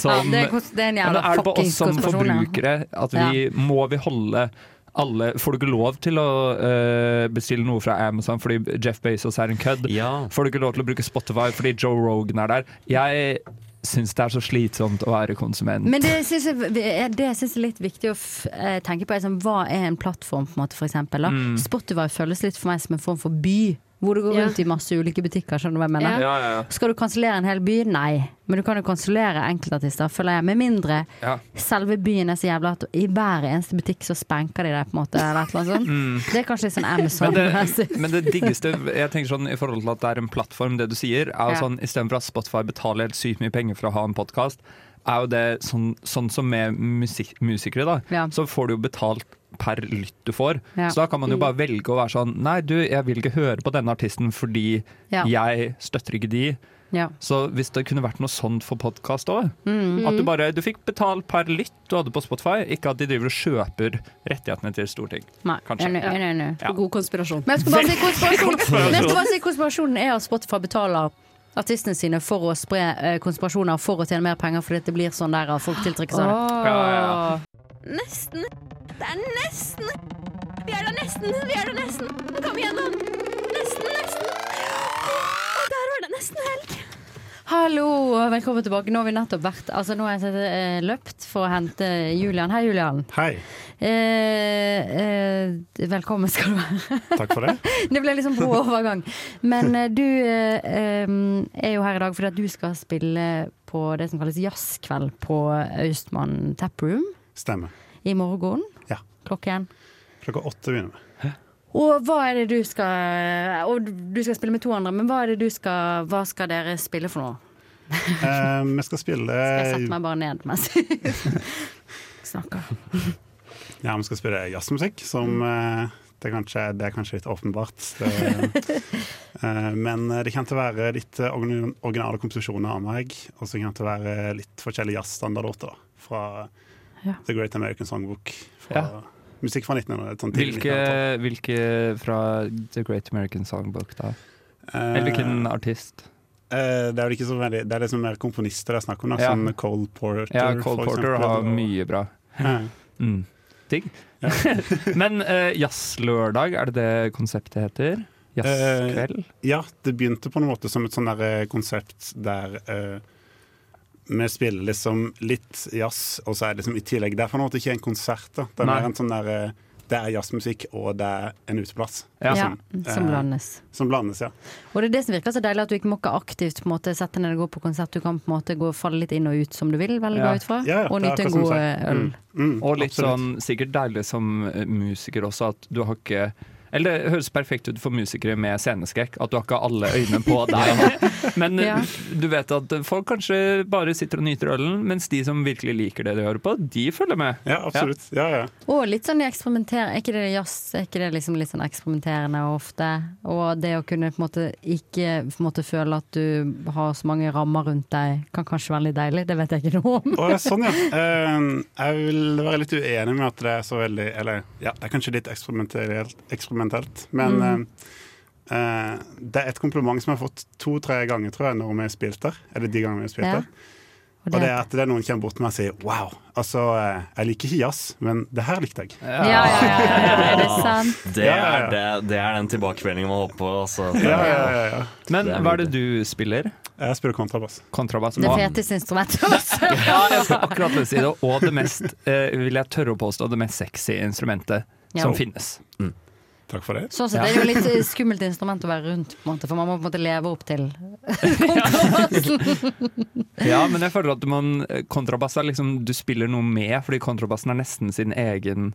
Speaker 3: som
Speaker 4: Ja, det er det er
Speaker 3: Ja, på oss som forbrukere at vi må vi holde alle, Får du ikke lov til å uh, bestille noe fra Amazon fordi Jeff Bezos er en kødd? Får du ikke lov til å bruke Spotify fordi Joe Rogan er der? Jeg syns det er så slitsomt å være konsument.
Speaker 4: Men det syns jeg, det synes jeg er litt viktig å eh, tenke på. Er sånn, hva er en plattform, på en måte, for eksempel?
Speaker 3: Mm.
Speaker 4: Spotify føles litt for meg som en form for by. Hvor du går rundt i masse ulike butikker. Skjønner du hva jeg mener?
Speaker 3: Ja, ja, ja.
Speaker 4: Skal du kansellere en hel by? Nei. Men du kan jo kansellere enkeltartister, føler jeg. Med mindre
Speaker 3: Ja.
Speaker 4: selve byen er så jævla at i hver eneste butikk så spenker de deg, på en måte. Eller et eller annet sånt.
Speaker 3: Mm.
Speaker 4: Det er kanskje litt sånn Amazon.
Speaker 3: Men det, men det diggeste jeg tenker sånn i forhold til at det er en plattform, det du sier, er jo sånn istedenfor at Spotify betaler helt sykt mye penger for å ha en podkast, er jo det sånn, sånn som med musik musikere, da. Så får du jo betalt per lytt du får.
Speaker 4: Ja.
Speaker 3: Så da kan man jo bare velge å være sånn Nei, du, jeg vil ikke høre på denne artisten fordi
Speaker 4: Ja.
Speaker 3: jeg støtter ikke de.
Speaker 4: Ja.
Speaker 3: Så hvis det kunne vært noe sånt for podkast òg
Speaker 4: Mm.
Speaker 3: At du bare du fikk betalt per lytt du hadde på Spotify, ikke at de driver og kjøper rettighetene til storting.
Speaker 4: Nei,
Speaker 3: Kanskje.
Speaker 4: enig, enig, enig.
Speaker 3: Ja.
Speaker 5: God konspirasjon.
Speaker 4: Men jeg skal bare si konspirasjon.
Speaker 3: Konspirasjon.
Speaker 4: Men jeg skal bare si konspirasjonen er at Spotify betaler artistene sine for å spre eh, konspirasjoner for å tjene mer penger fordi det blir sånn der at folk tiltrekker seg det.
Speaker 3: Ja, ja, ja.
Speaker 9: Nesten. Det er nesten. Vi er der nesten. Vi er der nesten. Kom igjennom! Nesten, nesten. Og der var det nesten helg.
Speaker 4: Hallo og velkommen tilbake. Nå har vi nettopp vært Altså nå har jeg sett, eh, løpt for å hente Julian. Hei, Julian.
Speaker 16: Hei.
Speaker 4: Eh, eh, velkommen skal du være.
Speaker 16: Takk for det.
Speaker 4: det ble liksom brå overgang. Men eh, du eh, eh, er jo her i dag fordi at du skal spille på det som kalles jazzkveld på Austmann Taproom
Speaker 16: Stemmer.
Speaker 4: i morgen.
Speaker 16: Ja.
Speaker 4: Klokken.
Speaker 16: Klokka åtte begynner vi.
Speaker 4: Og hva er det du skal Og du skal spille med to andre, men hva er det du skal Hva skal dere spille for noe?
Speaker 16: Eh, vi skal spille Skal
Speaker 4: Jeg sette meg bare ned mens jeg snakker.
Speaker 16: Ja, vi skal spille jazzmusikk, som uh, det, er kanskje, det er kanskje litt åpenbart. Det, uh, men det kommer til å være litt eh, originale komposisjoner av meg, og så kommer det til å være litt forskjellige jazzstandardlåter da, fra
Speaker 4: Ja.
Speaker 16: The Great American Songbook. Fra Musikk fra 1900 sånn
Speaker 3: Hvilke, hvilke fra The Great American Songbook, da?
Speaker 16: Eh,
Speaker 3: Eller hvilken artist?
Speaker 16: Eh, det er vel ikke så veldig Det er liksom mer komponister det er snakk om, da,
Speaker 3: Ja.
Speaker 16: som Cole Porter.
Speaker 3: Ja, Cole Porter
Speaker 16: eksempel,
Speaker 3: har
Speaker 16: og-
Speaker 3: mye bra.
Speaker 16: Ja.
Speaker 3: Mm. digg. Men uh, jazzlørdag, er det det konseptet heter? Jazzkveld?
Speaker 16: Eh, ja, det begynte på en måte som et sånn eh, konsept der eh, vi spiller liksom litt jazz, og så er det liksom i tillegg Det er på en måte ikke en konsert, da. Det er
Speaker 4: Nei.
Speaker 16: mer en sånn der eh, Det er jazzmusikk, og det er en uteplass.
Speaker 4: Ja,
Speaker 16: liksom.
Speaker 4: som
Speaker 16: Eh,
Speaker 4: blandes.
Speaker 16: Som blandes, ja.
Speaker 4: Og det er det som virker så deilig, at du ikke må ikke aktivt på en måte, sette ned og gå på konsert. Du kan på en måte gå falle litt inn og ut som du vil, velge
Speaker 3: Ja.
Speaker 4: ut fra.
Speaker 3: Ja, ja,
Speaker 4: og nyte en god øl.
Speaker 16: Mm.
Speaker 3: og litt
Speaker 16: absolutt.
Speaker 3: sånn sikkert deilig som eh, musiker også, at du har ikke eller det høres perfekt ut for musikere med sceneskrekk, at du har ikke alle øynene på deg. Men eh,
Speaker 4: Ja.
Speaker 3: du vet at folk kanskje bare sitter og nyter ølen, mens de som virkelig liker det de hører på, de følger med.
Speaker 16: Ja, absolutt. Ja, ja.
Speaker 4: Og litt sånn eksperimentere, er ikke det jazz? Er ikke det liksom litt sånn eksperimenterende ofte? Og det å kunne på en måte ikke på en måte føle at du har så mange rammer rundt deg, kan kanskje være litt deilig. Det vet jeg ikke noe om.
Speaker 16: Ja, sånn, ja. Eh, jeg vil være litt uenig med at det er så veldig Eller ja, det er kanskje litt eksperimentelt, eksperimentelt men
Speaker 4: Mm.
Speaker 16: eh, eh, det er et kompliment som jeg har fått to-tre ganger, tror jeg, når vi har spilt der. Eller de gangene vi har spilt
Speaker 4: Ja.
Speaker 16: der. Og det er at det er noen kommer bort til meg og sier Wow, altså, eh, jeg liker ikke jazz, men det her likte jeg.
Speaker 4: Ja, ja, ja, ja, er det sant?
Speaker 6: Det er, det, det er den tilbakemeldingen man håper på. Altså.
Speaker 16: Ja, ja, ja, ja.
Speaker 3: Men hva er det du spiller?
Speaker 16: Jeg spiller kontrabass.
Speaker 3: Kontrabass.
Speaker 4: Det feteste instrumentet også.
Speaker 3: Ja, jeg skal akkurat si det. Og det mest, eh, vil jeg tørre å påstå, det mest sexy instrumentet
Speaker 4: Ja.
Speaker 3: som finnes.
Speaker 16: Takk for det.
Speaker 4: Sånn sett er det jo litt eh, skummelt instrument å være rundt, på en måte, for man må på en måte leve opp til kontrabassen.
Speaker 3: Ja, men jeg føler at man, kontrabass er liksom Du spiller noe med, fordi kontrabassen er nesten sin egen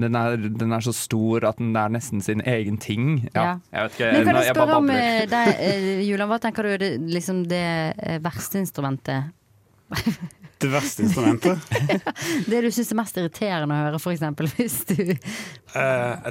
Speaker 3: den er, den er så stor at den er nesten sin egen ting. Ja, jeg vet ikke.
Speaker 4: Men kan jeg
Speaker 3: jeg
Speaker 4: spørre om eh, deg, eh, Julian, hva tenker du er det, liksom det eh, verste instrumentet?
Speaker 16: Det verste instrumentet?
Speaker 4: Det du syns er mest irriterende å høre, f.eks. Hvis du
Speaker 16: Eh,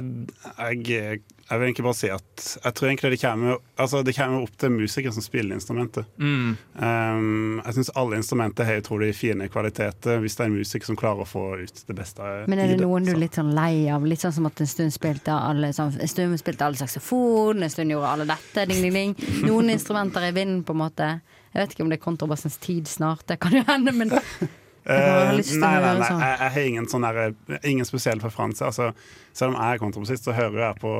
Speaker 16: jeg, jeg vil egentlig bare si at jeg tror egentlig det kommer, altså det kommer opp til musikeren som spiller instrumentet.
Speaker 3: Mm.
Speaker 16: Um, jeg syns alle instrumenter har utrolig fine kvaliteter, hvis det er en musiker som klarer å få ut det beste
Speaker 4: Men er det noen du er litt sånn lei av? Litt sånn som at en stund spilte alle, sånn, en stund spilte alle saksofon, en stund gjorde alle dette, ding, ding, ding. Noen instrumenter er i vinden, på en måte. Jeg vet ikke om det er kontrabassens tid snart, det kan jo hende, men Uh,
Speaker 16: Eh, nei, nei, nei,
Speaker 4: sånn.
Speaker 16: jeg, jeg har ingen, sånn der, ingen spesiell preferanse. Altså, selv om jeg er kontrabassist, så hører jeg på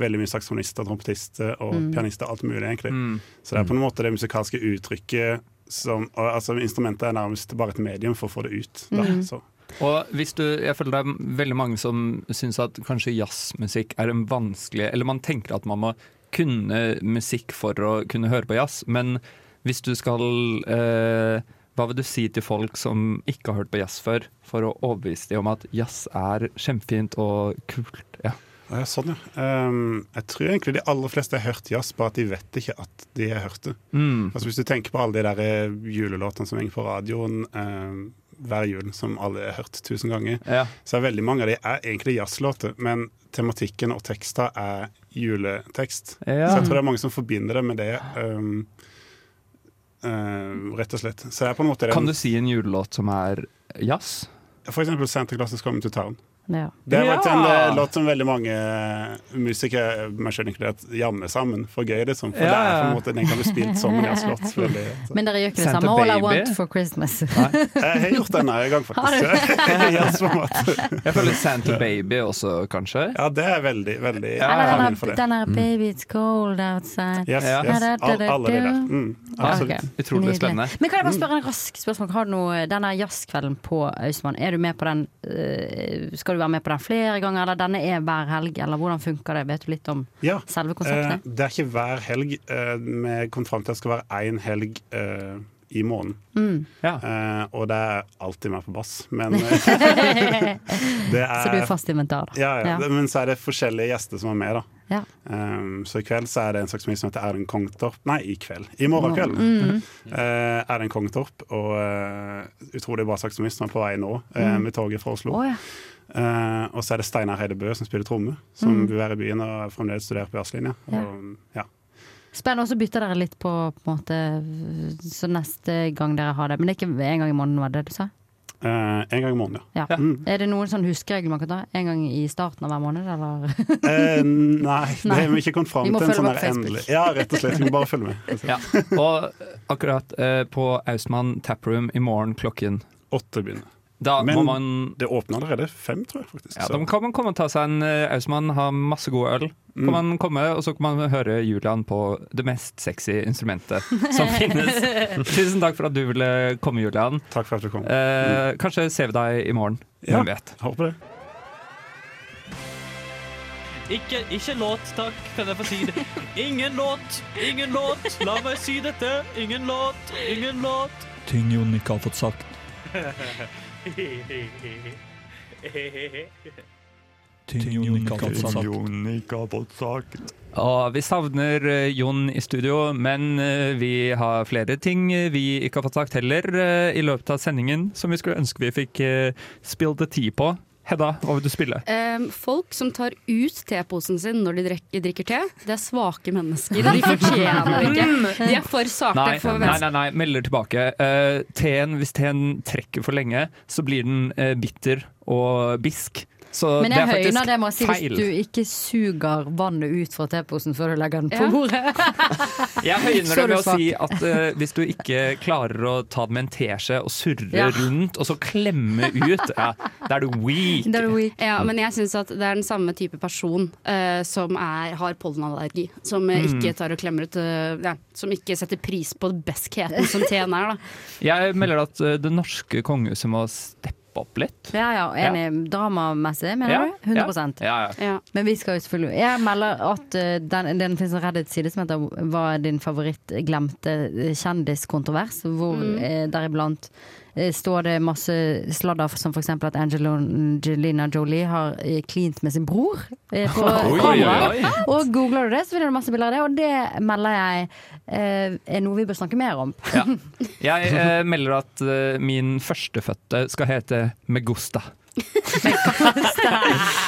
Speaker 16: veldig mye saksofonister, trompetister og
Speaker 4: Mm.
Speaker 16: pianister. Alt mulig, egentlig.
Speaker 3: Mm.
Speaker 16: Så det er på en måte det musikalske uttrykket som og, altså, Instrumentet er nærmest bare et medium for å få det ut. Da,
Speaker 3: Mm.
Speaker 16: så.
Speaker 3: Og hvis du, jeg føler det er veldig mange som syns at kanskje jazzmusikk er en vanskelig Eller man tenker at man må kunne musikk for å kunne høre på jazz, men hvis du skal eh, Hva vil du si til folk som ikke har hørt på jazz før, for å overbevise dem om at jazz er kjempefint og kult? Ja.
Speaker 16: Ja, sånn, ja. Um, jeg tror egentlig de aller fleste har hørt jazz, bare at de vet ikke at de har hørt det.
Speaker 3: Mm.
Speaker 16: Altså Hvis du tenker på alle de der eh, julelåtene som henger på radioen um, hver jul, som alle har hørt tusen ganger,
Speaker 3: Ja.
Speaker 16: så er veldig mange av de er egentlig jazzlåter, men tematikken og teksta er juletekst.
Speaker 3: Ja.
Speaker 16: Så jeg tror det er mange som forbinder det med det. Um, rett og slett.
Speaker 3: Kan du si en julelåt som er jazz?
Speaker 16: For eksempel 'Santa Claus is Coming to Town'.
Speaker 4: Ja.
Speaker 16: Det har vært en ja. låt som veldig mange eh, musikere meg selv inkludert, jammer sammen for gøy. Liksom. For
Speaker 3: Ja,
Speaker 16: det er på en måte den kan bli spilt som en jazzlåt.
Speaker 4: Men dere gjør ikke det samme All I Want for Christmas?
Speaker 16: Jeg har gjort den en gang,
Speaker 4: Har
Speaker 16: faktisk.
Speaker 3: Jeg føler Santa Baby også, kanskje.
Speaker 16: Ja, det er veldig, veldig
Speaker 3: Ja,
Speaker 4: Eller den
Speaker 16: er
Speaker 4: den her 'Baby It's Cold Outside'.
Speaker 16: Yes,
Speaker 3: Ja.
Speaker 16: yes. All, alle de der. Mm,
Speaker 4: Ja,
Speaker 16: absolutt.
Speaker 4: ok.
Speaker 3: Utrolig
Speaker 4: Nydelig.
Speaker 3: spennende.
Speaker 4: Men kan jeg bare spørre en rask spørsmål? Har du noe, denne jazzkvelden på Austmann, er du med på den eh, Skal du være med på den flere ganger, eller denne er hver helg, eller hvordan funker det? Vet du litt om
Speaker 16: Ja.
Speaker 4: selve
Speaker 16: Eh,
Speaker 4: konseptet?
Speaker 16: det er ikke hver helg. Eh, vi kom fram til at det skal være én helg eh, i måneden.
Speaker 4: Mm.
Speaker 16: Eh, og det er alltid med på bass. Men eh, det er
Speaker 4: Så du er fast inventar, da?
Speaker 16: Ja, ja.
Speaker 4: Ja.
Speaker 16: Men så er det forskjellige gjester som er med, da.
Speaker 4: Ja.
Speaker 16: Um, så i kveld så er det en saksofonist som heter Erlend Kongtorp. Nei, i kveld. I morgen kveld.
Speaker 4: Mm.
Speaker 16: Uh, Erlend Kongtorp, og uh, utrolig bra saksofonist som er på vei nå, eh,
Speaker 4: Mm.
Speaker 16: med toget fra Oslo.
Speaker 4: Oh, ja.
Speaker 16: Eh, og så er det Steinar Heide Bø som spiller tromme, som
Speaker 4: Mm.
Speaker 16: bor her i byen og fremdeles studerer på jazzlinja.
Speaker 4: Ja.
Speaker 16: Ja.
Speaker 4: Spennende. Og så bytter dere litt på, på måte, så neste gang dere har det. Men det er ikke en gang i måneden, var det det du sa?
Speaker 16: Uh, en gang i måneden, ja.
Speaker 4: Ja.
Speaker 16: Mm.
Speaker 4: Er det noen sånn huskeregel man kan ta? En gang i starten av hver måned, eller?
Speaker 16: uh, nei, det har vi ikke kommet fram
Speaker 4: Vi må
Speaker 16: til. en
Speaker 4: følge
Speaker 16: sånn
Speaker 4: med på
Speaker 16: endelig Ja, rett og slett. Vi må bare følge med.
Speaker 3: Ja. Og akkurat uh, på Ausmann Taproom i morgen klokken
Speaker 16: Åtte begynner.
Speaker 3: Da
Speaker 16: Men
Speaker 3: man,
Speaker 16: det åpner allerede fem, tror jeg. faktisk.
Speaker 3: Ja,
Speaker 16: så.
Speaker 3: Da kan man komme og ta seg en eh, Ausmann, ha masse god øl.
Speaker 16: Mm.
Speaker 3: Kan mm. man komme, Og så kan man høre Julian på det mest sexy instrumentet som finnes. Tusen takk for at du ville komme, Julian.
Speaker 16: Takk for at du kom.
Speaker 3: Eh, mm. Kanskje ser vi deg i morgen.
Speaker 16: Ja,
Speaker 3: vet.
Speaker 16: Håper det.
Speaker 8: Ikke, ikke, låt, takk, kan jeg få si det. Ingen låt, ingen låt, la meg si dette. Ingen låt, ingen låt.
Speaker 17: Ting Jon ikke har fått sagt.
Speaker 3: Og vi savner eh, Jon i studio, men eh, vi har flere ting eh, vi ikke har fått sagt heller i løpet av sendingen som vi skulle ønske vi fikk spilt the tea på. Hedda, hva vil du spille?
Speaker 5: Um, folk som tar ut teposen sin når de drikker, drikker te, det er svake mennesker. De fortjener ikke. Mm. De er for sarte
Speaker 3: nei,
Speaker 5: for
Speaker 3: nei, nei, nei, melder tilbake. Uh, teen, hvis teen trekker for lenge, så blir den uh, bitter og bisk. Så
Speaker 4: Men jeg høyner det med å si
Speaker 3: feil.
Speaker 4: hvis du ikke suger vannet ut fra teposen før du legger den på bordet.
Speaker 3: jeg høyner det med å si at uh, hvis du ikke klarer å ta det med en teskje og surre
Speaker 5: ja.
Speaker 3: rundt, og så klemme ut, ja, da er du weak. Weak.
Speaker 5: Ja, men jeg syns at det er den samme type person uh, som er, har pollenallergi, som
Speaker 3: uh,
Speaker 5: ikke tar og klemmer ut eh, ja, Som ikke setter pris på beskheten som teen er, da.
Speaker 3: Jeg melder at det norske kongehuset må steppe steppe opp litt.
Speaker 4: Ja ja, enig. Ja. Dramamessig, mener du? 100 Men vi skal jo selvfølgelig Jeg melder at eh, den, den finnes en Reddit-side som heter 'Hva er din favoritt glemte kjendiskontrovers?', hvor
Speaker 5: mm.
Speaker 4: deriblant Eh, står det masse sladder som f.eks. at Angelina Jolie har eh, klint med sin bror eh, på kamera. Og googler du det, så finner du masse bilder av det, og det melder jeg er noe vi bør snakke mer om. Ja.
Speaker 3: Jeg eh, melder at uh, min førstefødte skal hete Megusta. Megusta.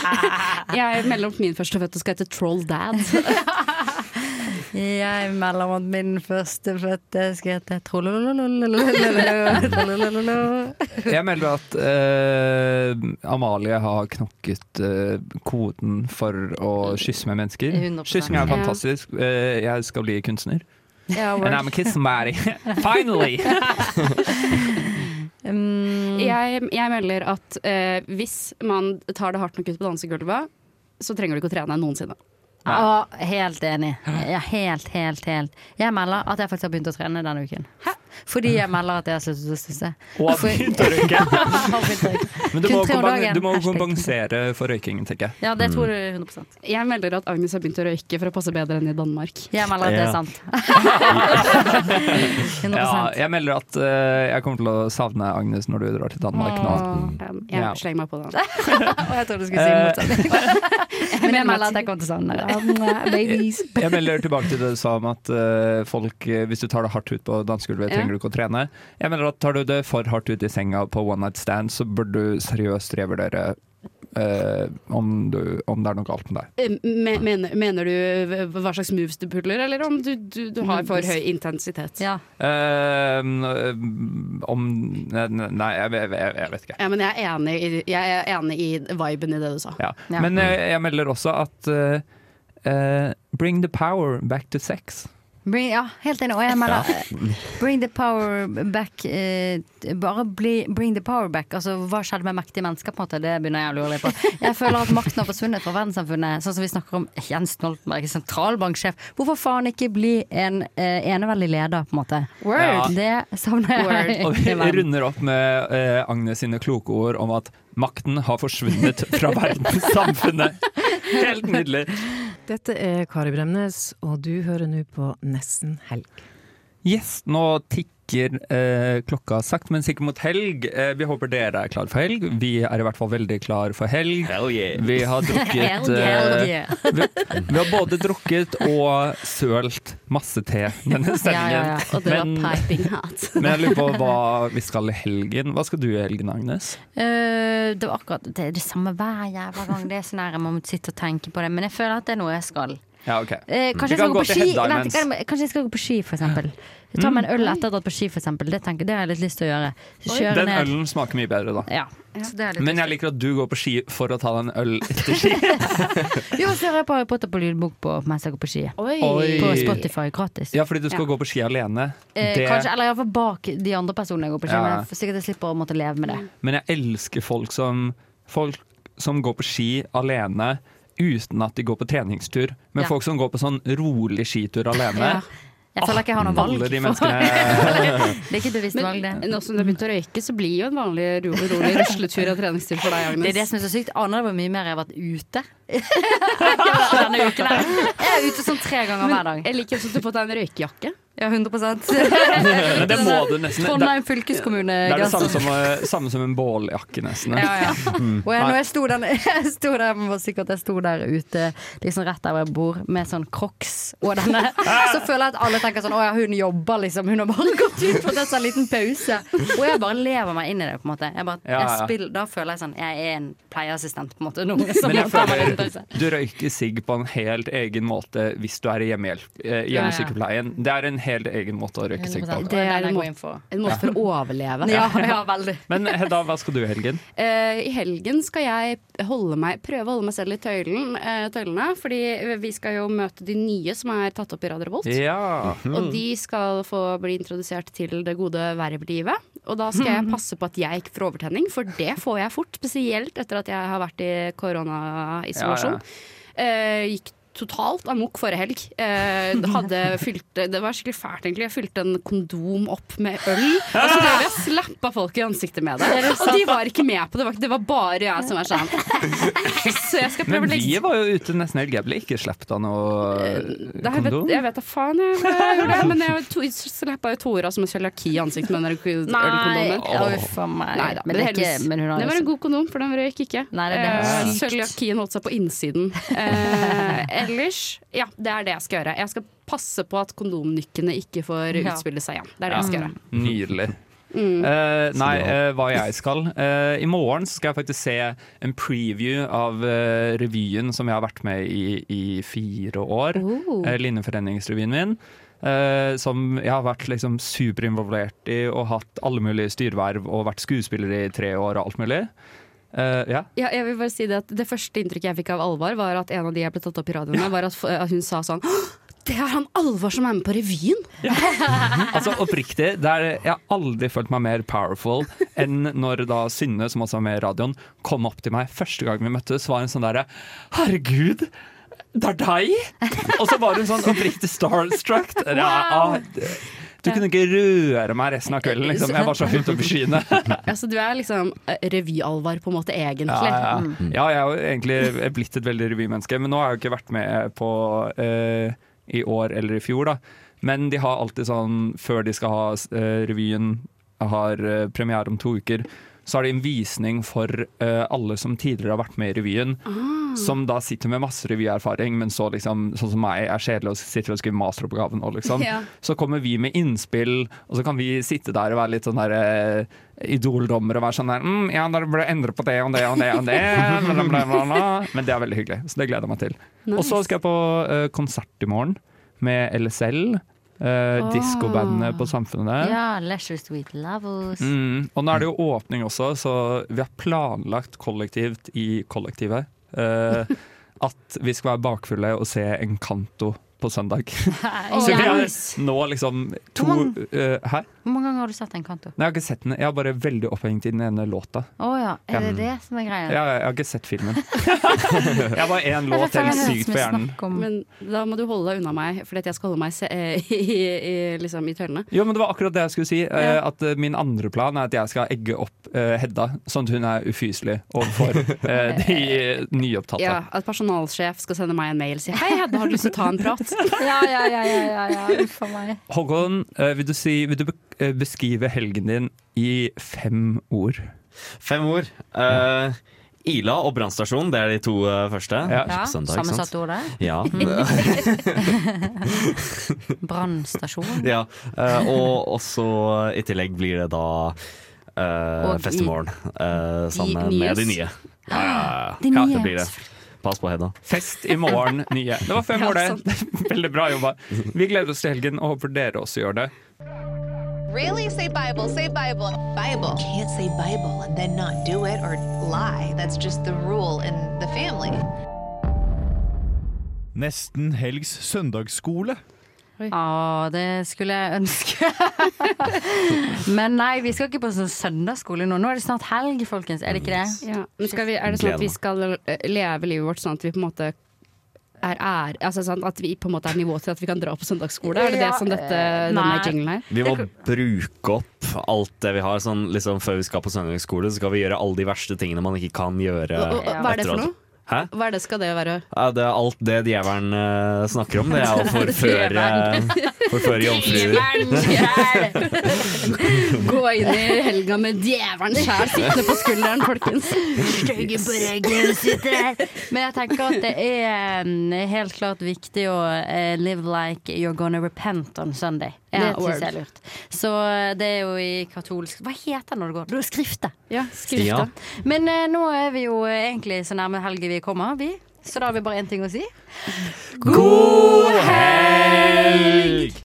Speaker 5: Jeg melder at min førstefødte skal hete Troll Dad.
Speaker 4: Jeg melder om at min førstefødte skal hete Jeg
Speaker 3: melder at uh, Amalie har knokket uh, koden for å kysse med mennesker.
Speaker 4: 100%.
Speaker 3: Kyssing er fantastisk. Uh, jeg skal bli kunstner.
Speaker 5: Yeah,
Speaker 3: And I'm a kiss somebody. Finally!
Speaker 5: um, jeg, jeg, melder at hvis man tar det hardt nok ut på dansegulvet, så trenger du ikke å trene noensinne.
Speaker 4: Ja, helt enig. Ja, helt, helt, helt. Jeg melder at jeg faktisk har begynt å trene denne uken. Fordi jeg melder at jeg har sluttet å stusse.
Speaker 3: Og.
Speaker 4: Har begynt å røyke.
Speaker 3: Men du
Speaker 4: Kun
Speaker 3: må, du må kompensere for røykingen, tenker jeg.
Speaker 4: Ja, det tror du 100%
Speaker 5: Jeg melder at Agnes har begynt å røyke for å passe bedre enn i Danmark.
Speaker 4: Jeg melder at det er sant. 100
Speaker 3: Ja, jeg melder at uh, jeg kommer til å savne Agnes når du drar til Danmark nå.
Speaker 5: Jeg
Speaker 3: Ja.
Speaker 5: slenger meg på den.
Speaker 4: Og jeg trodde du skulle si
Speaker 3: Eh,
Speaker 4: motsatt. Men jeg melder at jeg kommer til å savne Babies.
Speaker 3: Jeg melder tilbake til det du sa om at uh, folk, hvis du tar det hardt ut på dansegulvet. Trenger du ikke å trene. Jeg mener at tar du det for hardt ut i senga på one night stand, så bør du seriøst revurdere Uh, om, du, om det er noe galt med deg.
Speaker 5: Eh, Mener, mener du hva slags moves du puller, eller om du, du, du har for høy intensitet?
Speaker 4: Ja.
Speaker 3: Uh, om Nei, jeg, jeg, jeg, jeg vet ikke.
Speaker 5: Ja, men jeg er enig i, jeg er enig i viben i det du sa.
Speaker 3: Ja. Men jeg melder også at uh, eh, bring the power back to sex.
Speaker 4: Bring, ja, helt enig. Og jeg mener bring the power back. Eh, bare bli, bring the power back. Altså, hva skjedde med mektige mennesker? på en måte, Det begynner jeg å lure litt på. Jeg føler at makten har forsvunnet fra verdenssamfunnet. Sånn som vi snakker om Jens Stoltenberg, sentralbanksjef. Hvorfor faen ikke bli en eh, eneveldig leder, på en måte?
Speaker 3: Word.
Speaker 4: Det savner jeg.
Speaker 3: Og vi runder opp med eh, Agnes sine kloke ord om at makten har forsvunnet fra verdenssamfunnet. Helt nydelig.
Speaker 15: Dette er Kari Bremnes, og du hører nå på Nesten helg.
Speaker 3: Yes, nå tikker eh, klokka sakte, men sikkert mot helg. Eh, vi håper dere er klar for helg. Vi er i hvert fall veldig klar for helg. Vi har drukket
Speaker 4: yeah.
Speaker 3: eh, vi, vi har både drukket og sølt masse te denne sendingen.
Speaker 4: Ja, ja, ja.
Speaker 5: Og det var
Speaker 3: Men-
Speaker 5: piping hot.
Speaker 3: Men jeg lurer på hva vi skal i helgen. Hva skal du i helgen, Agnes?
Speaker 4: Uh, det var akkurat det, er det samme hver jævla gang. Det er sånn her, Jeg må sitte og tenke på det. Men jeg føler at det er noe jeg skal.
Speaker 3: Ja, ok.
Speaker 4: Eh, kanskje, jeg
Speaker 3: kan
Speaker 4: skal gå
Speaker 3: gå
Speaker 4: på ski, vent, kanskje jeg skal gå på ski, for eksempel. Ta meg en øl etter å ha dratt på ski, for eksempel. Det, tenker, det har jeg litt lyst til å gjøre. Kjøre
Speaker 3: Den
Speaker 4: ned.
Speaker 3: ølen smaker mye bedre, da.
Speaker 4: Ja. Så det er litt
Speaker 3: Men jeg liker at du går på ski for å ta deg en øl etter ski.
Speaker 4: Jo, så hører jeg på Harry Potter på lydbok på, mens jeg går på ski.
Speaker 3: Oi.
Speaker 4: På Spotify, gratis.
Speaker 3: Ja, fordi du skal gå på ski alene.
Speaker 4: Eh,
Speaker 3: Det-
Speaker 4: Kanskje, eller iallfall bak de andre personene jeg går på ski
Speaker 3: Ja.
Speaker 4: med. Sikkert jeg slipper å måtte leve med det.
Speaker 3: Men jeg elsker folk som, folk som går på ski alene uten at de går på treningstur. Men
Speaker 4: Ja.
Speaker 3: folk som går på sånn rolig skitur alene.
Speaker 4: Ja. Jeg føler ikke jeg har noe valg.
Speaker 3: De
Speaker 4: det er ikke bevisst valg, det.
Speaker 5: Nå som du har begynt å røyke, så blir jo en vanlig rolig rusletur og treningstur for deg, Agnes.
Speaker 4: Det er det som er så sykt. Aner du hvor mye mer jeg har vært ute? Denne uken her. Jeg er ute sånn tre ganger hver dag.
Speaker 5: Jeg liker også at du har fått deg en røykejakke.
Speaker 4: Ja, 100
Speaker 3: Men det må du nesten.
Speaker 4: Trondheim fylkeskommune.
Speaker 3: Det er det samme som, samme som en båljakke, nesten.
Speaker 4: Ja, ja.
Speaker 3: Mm.
Speaker 4: Og jeg, når jeg sto, den, jeg sto der jeg var sikker at jeg sto der ute liksom rett der hvor jeg bor, med sånn crocs og denne, så føler jeg at alle tenker sånn Å ja, hun jobber, liksom. Hun har bare gått ut for å ta seg en liten pause. Og jeg bare lever meg inn i det, på en måte. Jeg bare, jeg spiller, da føler jeg sånn Jeg er en pleieassistent, på en måte. Nå, som
Speaker 3: Men jeg føler
Speaker 4: pause.
Speaker 3: du røyker sigg på en helt egen måte hvis du er i hjemmehjelp, eh, hjemmesykepleien. Det er en helt egen måte å røyke sigg på.
Speaker 5: Det er en,
Speaker 4: går
Speaker 5: må en måte for å overleve.
Speaker 4: Ja, ja, veldig.
Speaker 3: Men Hedda, hva skal du i helgen?
Speaker 5: Uh, I helgen skal jeg holde meg, prøve å holde meg selv i tøylen, uh, tøylene. Fordi vi skal jo møte de nye som er tatt opp i Radio Revolt.
Speaker 3: Ja.
Speaker 5: Og de skal få bli introdusert til det gode vervlivet. Og da skal jeg passe på at jeg ikke får overtenning, for det får jeg fort. Spesielt etter at jeg har vært i koronaisolasjon. Ja, gikk totalt amok forrige helg. Eh, fylt, det var skikkelig fælt, egentlig. Jeg fylte en kondom opp med øl. Og så drev jeg slappa folk i ansiktet med det. Og de var ikke med på det. Det var bare jeg som var sånn. Så jeg skal prøve
Speaker 3: Men
Speaker 5: å legge
Speaker 3: vi var jo ute nesten helt Jeg ikke slapp da noe eh,
Speaker 5: det, jeg, vet,
Speaker 3: kondom.
Speaker 5: jeg vet da faen jeg, gjorde det, men jeg to, slappa jo Tora som en cøliaki i ansiktet med den ølkondomen.
Speaker 4: uff a meg.
Speaker 5: Nei da,
Speaker 4: Men det ikke- men hun har
Speaker 5: det var en god kondom, for den røyk ikke.
Speaker 4: Nei, det- det
Speaker 5: Eh. Cøliakien holdt seg på innsiden. Eh, ellers, ja, det er det jeg skal gjøre. Jeg skal passe på at kondomnykkene ikke får utspille seg igjen. Det er det jeg skal gjøre.
Speaker 3: Nydelig.
Speaker 5: Mm.
Speaker 3: Eh, nei, uh, hva jeg skal. Uh, I morgen så skal jeg faktisk se en preview av revyen som jeg har vært med i i fire år.
Speaker 5: Oh.
Speaker 3: Uh. Linjeforeningsrevyen min. eh, som jeg har vært liksom superinvolvert i og hatt alle mulige styreverv og vært skuespiller i tre år og alt mulig. Uh, yeah.
Speaker 5: Ja, jeg vil bare si Det at det første inntrykket jeg fikk av Alvar, var at en av de jeg ble tatt opp i radioen med, var at, at hun sa sånn «Åh, Det er han Alvar som er med på revyen!
Speaker 3: Altså Oppriktig, det er, jeg har aldri følt meg mer powerful enn når da Synne, som også var med i radioen, kom opp til meg første gang vi møttes. var hun sånn derre Herregud! Det er deg! Og så var hun sånn oppriktig starstruck. Ja, ah, du kunne ikke røre meg resten av kvelden. Liksom. Jeg var så høyt oppe i skyene.
Speaker 5: Altså, du er liksom revyalvar revy-Alvar, på en måte, egentlig.
Speaker 3: Ja, ja.
Speaker 5: Mm.
Speaker 3: ja, jeg har egentlig blitt et veldig revymenneske, men nå har jeg jo ikke vært med på eh, i år eller i fjor, da. Men de har alltid sånn, før de skal ha eh, revyen, har eh, premiere om to uker, så har de en visning for uh, alle som tidligere har vært med i revyen. Som da sitter med masse revyerfaring, men så liksom, sånn som meg er kjedelig og sitter og skriver masteroppgave nå, liksom.
Speaker 5: Ja.
Speaker 3: Så kommer vi med innspill, og så kan vi sitte der og være litt sånn derre uh, idoldommer og være sånn der mm, Ja, dere burde endre på det og det og det og det. Bla, bla, bla. Men det er veldig hyggelig, så det gleder jeg meg til. Og så skal jeg på uh, konsert i morgen med LSL. Uh,
Speaker 4: Åh.
Speaker 3: Diskobandet på Samfunnet.
Speaker 4: Ja, Leisure Sweet Lovers.
Speaker 3: Mm, og nå er det jo åpning også, så vi har planlagt kollektivt i kollektivet eh, at vi skal være bakfulle og se en kanto på søndag. Så vi
Speaker 4: er
Speaker 3: nå liksom to
Speaker 4: Hvor mange-
Speaker 3: uh, Hæ?
Speaker 4: Hvor mange ganger har du sett den kanto?
Speaker 3: Nei, jeg har ikke sett den. Jeg er bare veldig opphengt i den ene låta.
Speaker 4: Å ja. Er det det som er greia?
Speaker 3: Ja, jeg har ikke sett filmen. jeg har bare én låt helt sykt på hjernen.
Speaker 5: Men da må du holde deg unna meg, fordi jeg skal holde meg se eh, i, i, liksom, i tørne.
Speaker 3: Jo, men Det var akkurat det jeg skulle si. eh,
Speaker 5: Ja.
Speaker 3: At Min andre plan er at jeg skal egge opp uh, Hedda, sånn at hun er ufyselig overfor uh, de nyopptatte.
Speaker 5: Ja, At personalsjef skal sende meg en mail og si 'hei, Hedda, har du lyst til å ta en prat'?
Speaker 4: Ja, ja, ja, ja, ja, ja. Uff a meg.
Speaker 3: Håkon, eh, vil du, si, vil du eh, beskrive helgen din i fem ord?
Speaker 6: Fem ord. Uh, Ila og brannstasjon, det er de to første.
Speaker 3: Ja.
Speaker 4: Ja,
Speaker 6: Søndag, ikke
Speaker 4: sammensatte ord det.
Speaker 6: Ja.
Speaker 4: Brannstasjon.
Speaker 6: ja. Uh, og også i tillegg blir det da uh,
Speaker 4: Og
Speaker 6: fest i morgen eh, sammen med de nye. Ja, ja, ja.
Speaker 4: De
Speaker 6: ja, det blir det. Pass på Hedda.
Speaker 3: Fest i morgen, nye. Det var fem
Speaker 5: Ja,
Speaker 3: år, det. Veldig bra jobba. Vi gleder oss til helgen og håper dere også gjør det.
Speaker 18: Really? Say Bible, say Bible. Bible. You can't say Bible and then not do it or lie. That's just the rule in the family.
Speaker 19: Nesten helgs søndagsskole.
Speaker 4: Ja, det skulle jeg ønske. Men nei, vi skal ikke på sånn søndagsskole nå. Nå er det snart helg, folkens. Er det ikke det?
Speaker 5: Ja. Men skal vi, er det sånn at vi skal eh, leve livet vårt sånn at vi på en måte er ære altså sånn At vi på en måte er nivå til at vi kan dra på søndagsskole? Er det det som dette,
Speaker 4: eh,
Speaker 5: denne jinglen er?
Speaker 6: Vi må bruke opp alt det vi har. Sånn, liksom, før vi skal på søndagsskole, så skal vi gjøre alle de verste tingene man ikke kan gjøre.
Speaker 5: Hva er det for noe?
Speaker 6: Hæ?
Speaker 5: Hva er det skal det være?
Speaker 6: Ja, det er alt det djevelen uh, snakker om. Det er å forføre, forføre jomfruer.
Speaker 5: Gå inn i helga med djevelen sjæl sittende på skulderen, folkens.
Speaker 4: Stygge på ryggen sitter. Men jeg tenker at det er helt klart viktig å eh, live like you're gonna repent on Sunday. Det
Speaker 5: Ja,
Speaker 4: synes
Speaker 5: syns
Speaker 4: jeg er lurt. Så eh, det er jo i katolsk Hva heter det når det går? Det er skrifte.
Speaker 5: Ja,
Speaker 6: skrifta.
Speaker 4: Men eh, nå er vi jo egentlig så nærme helga vi kommer, vi. Så da har vi bare én ting å si.
Speaker 6: God helg!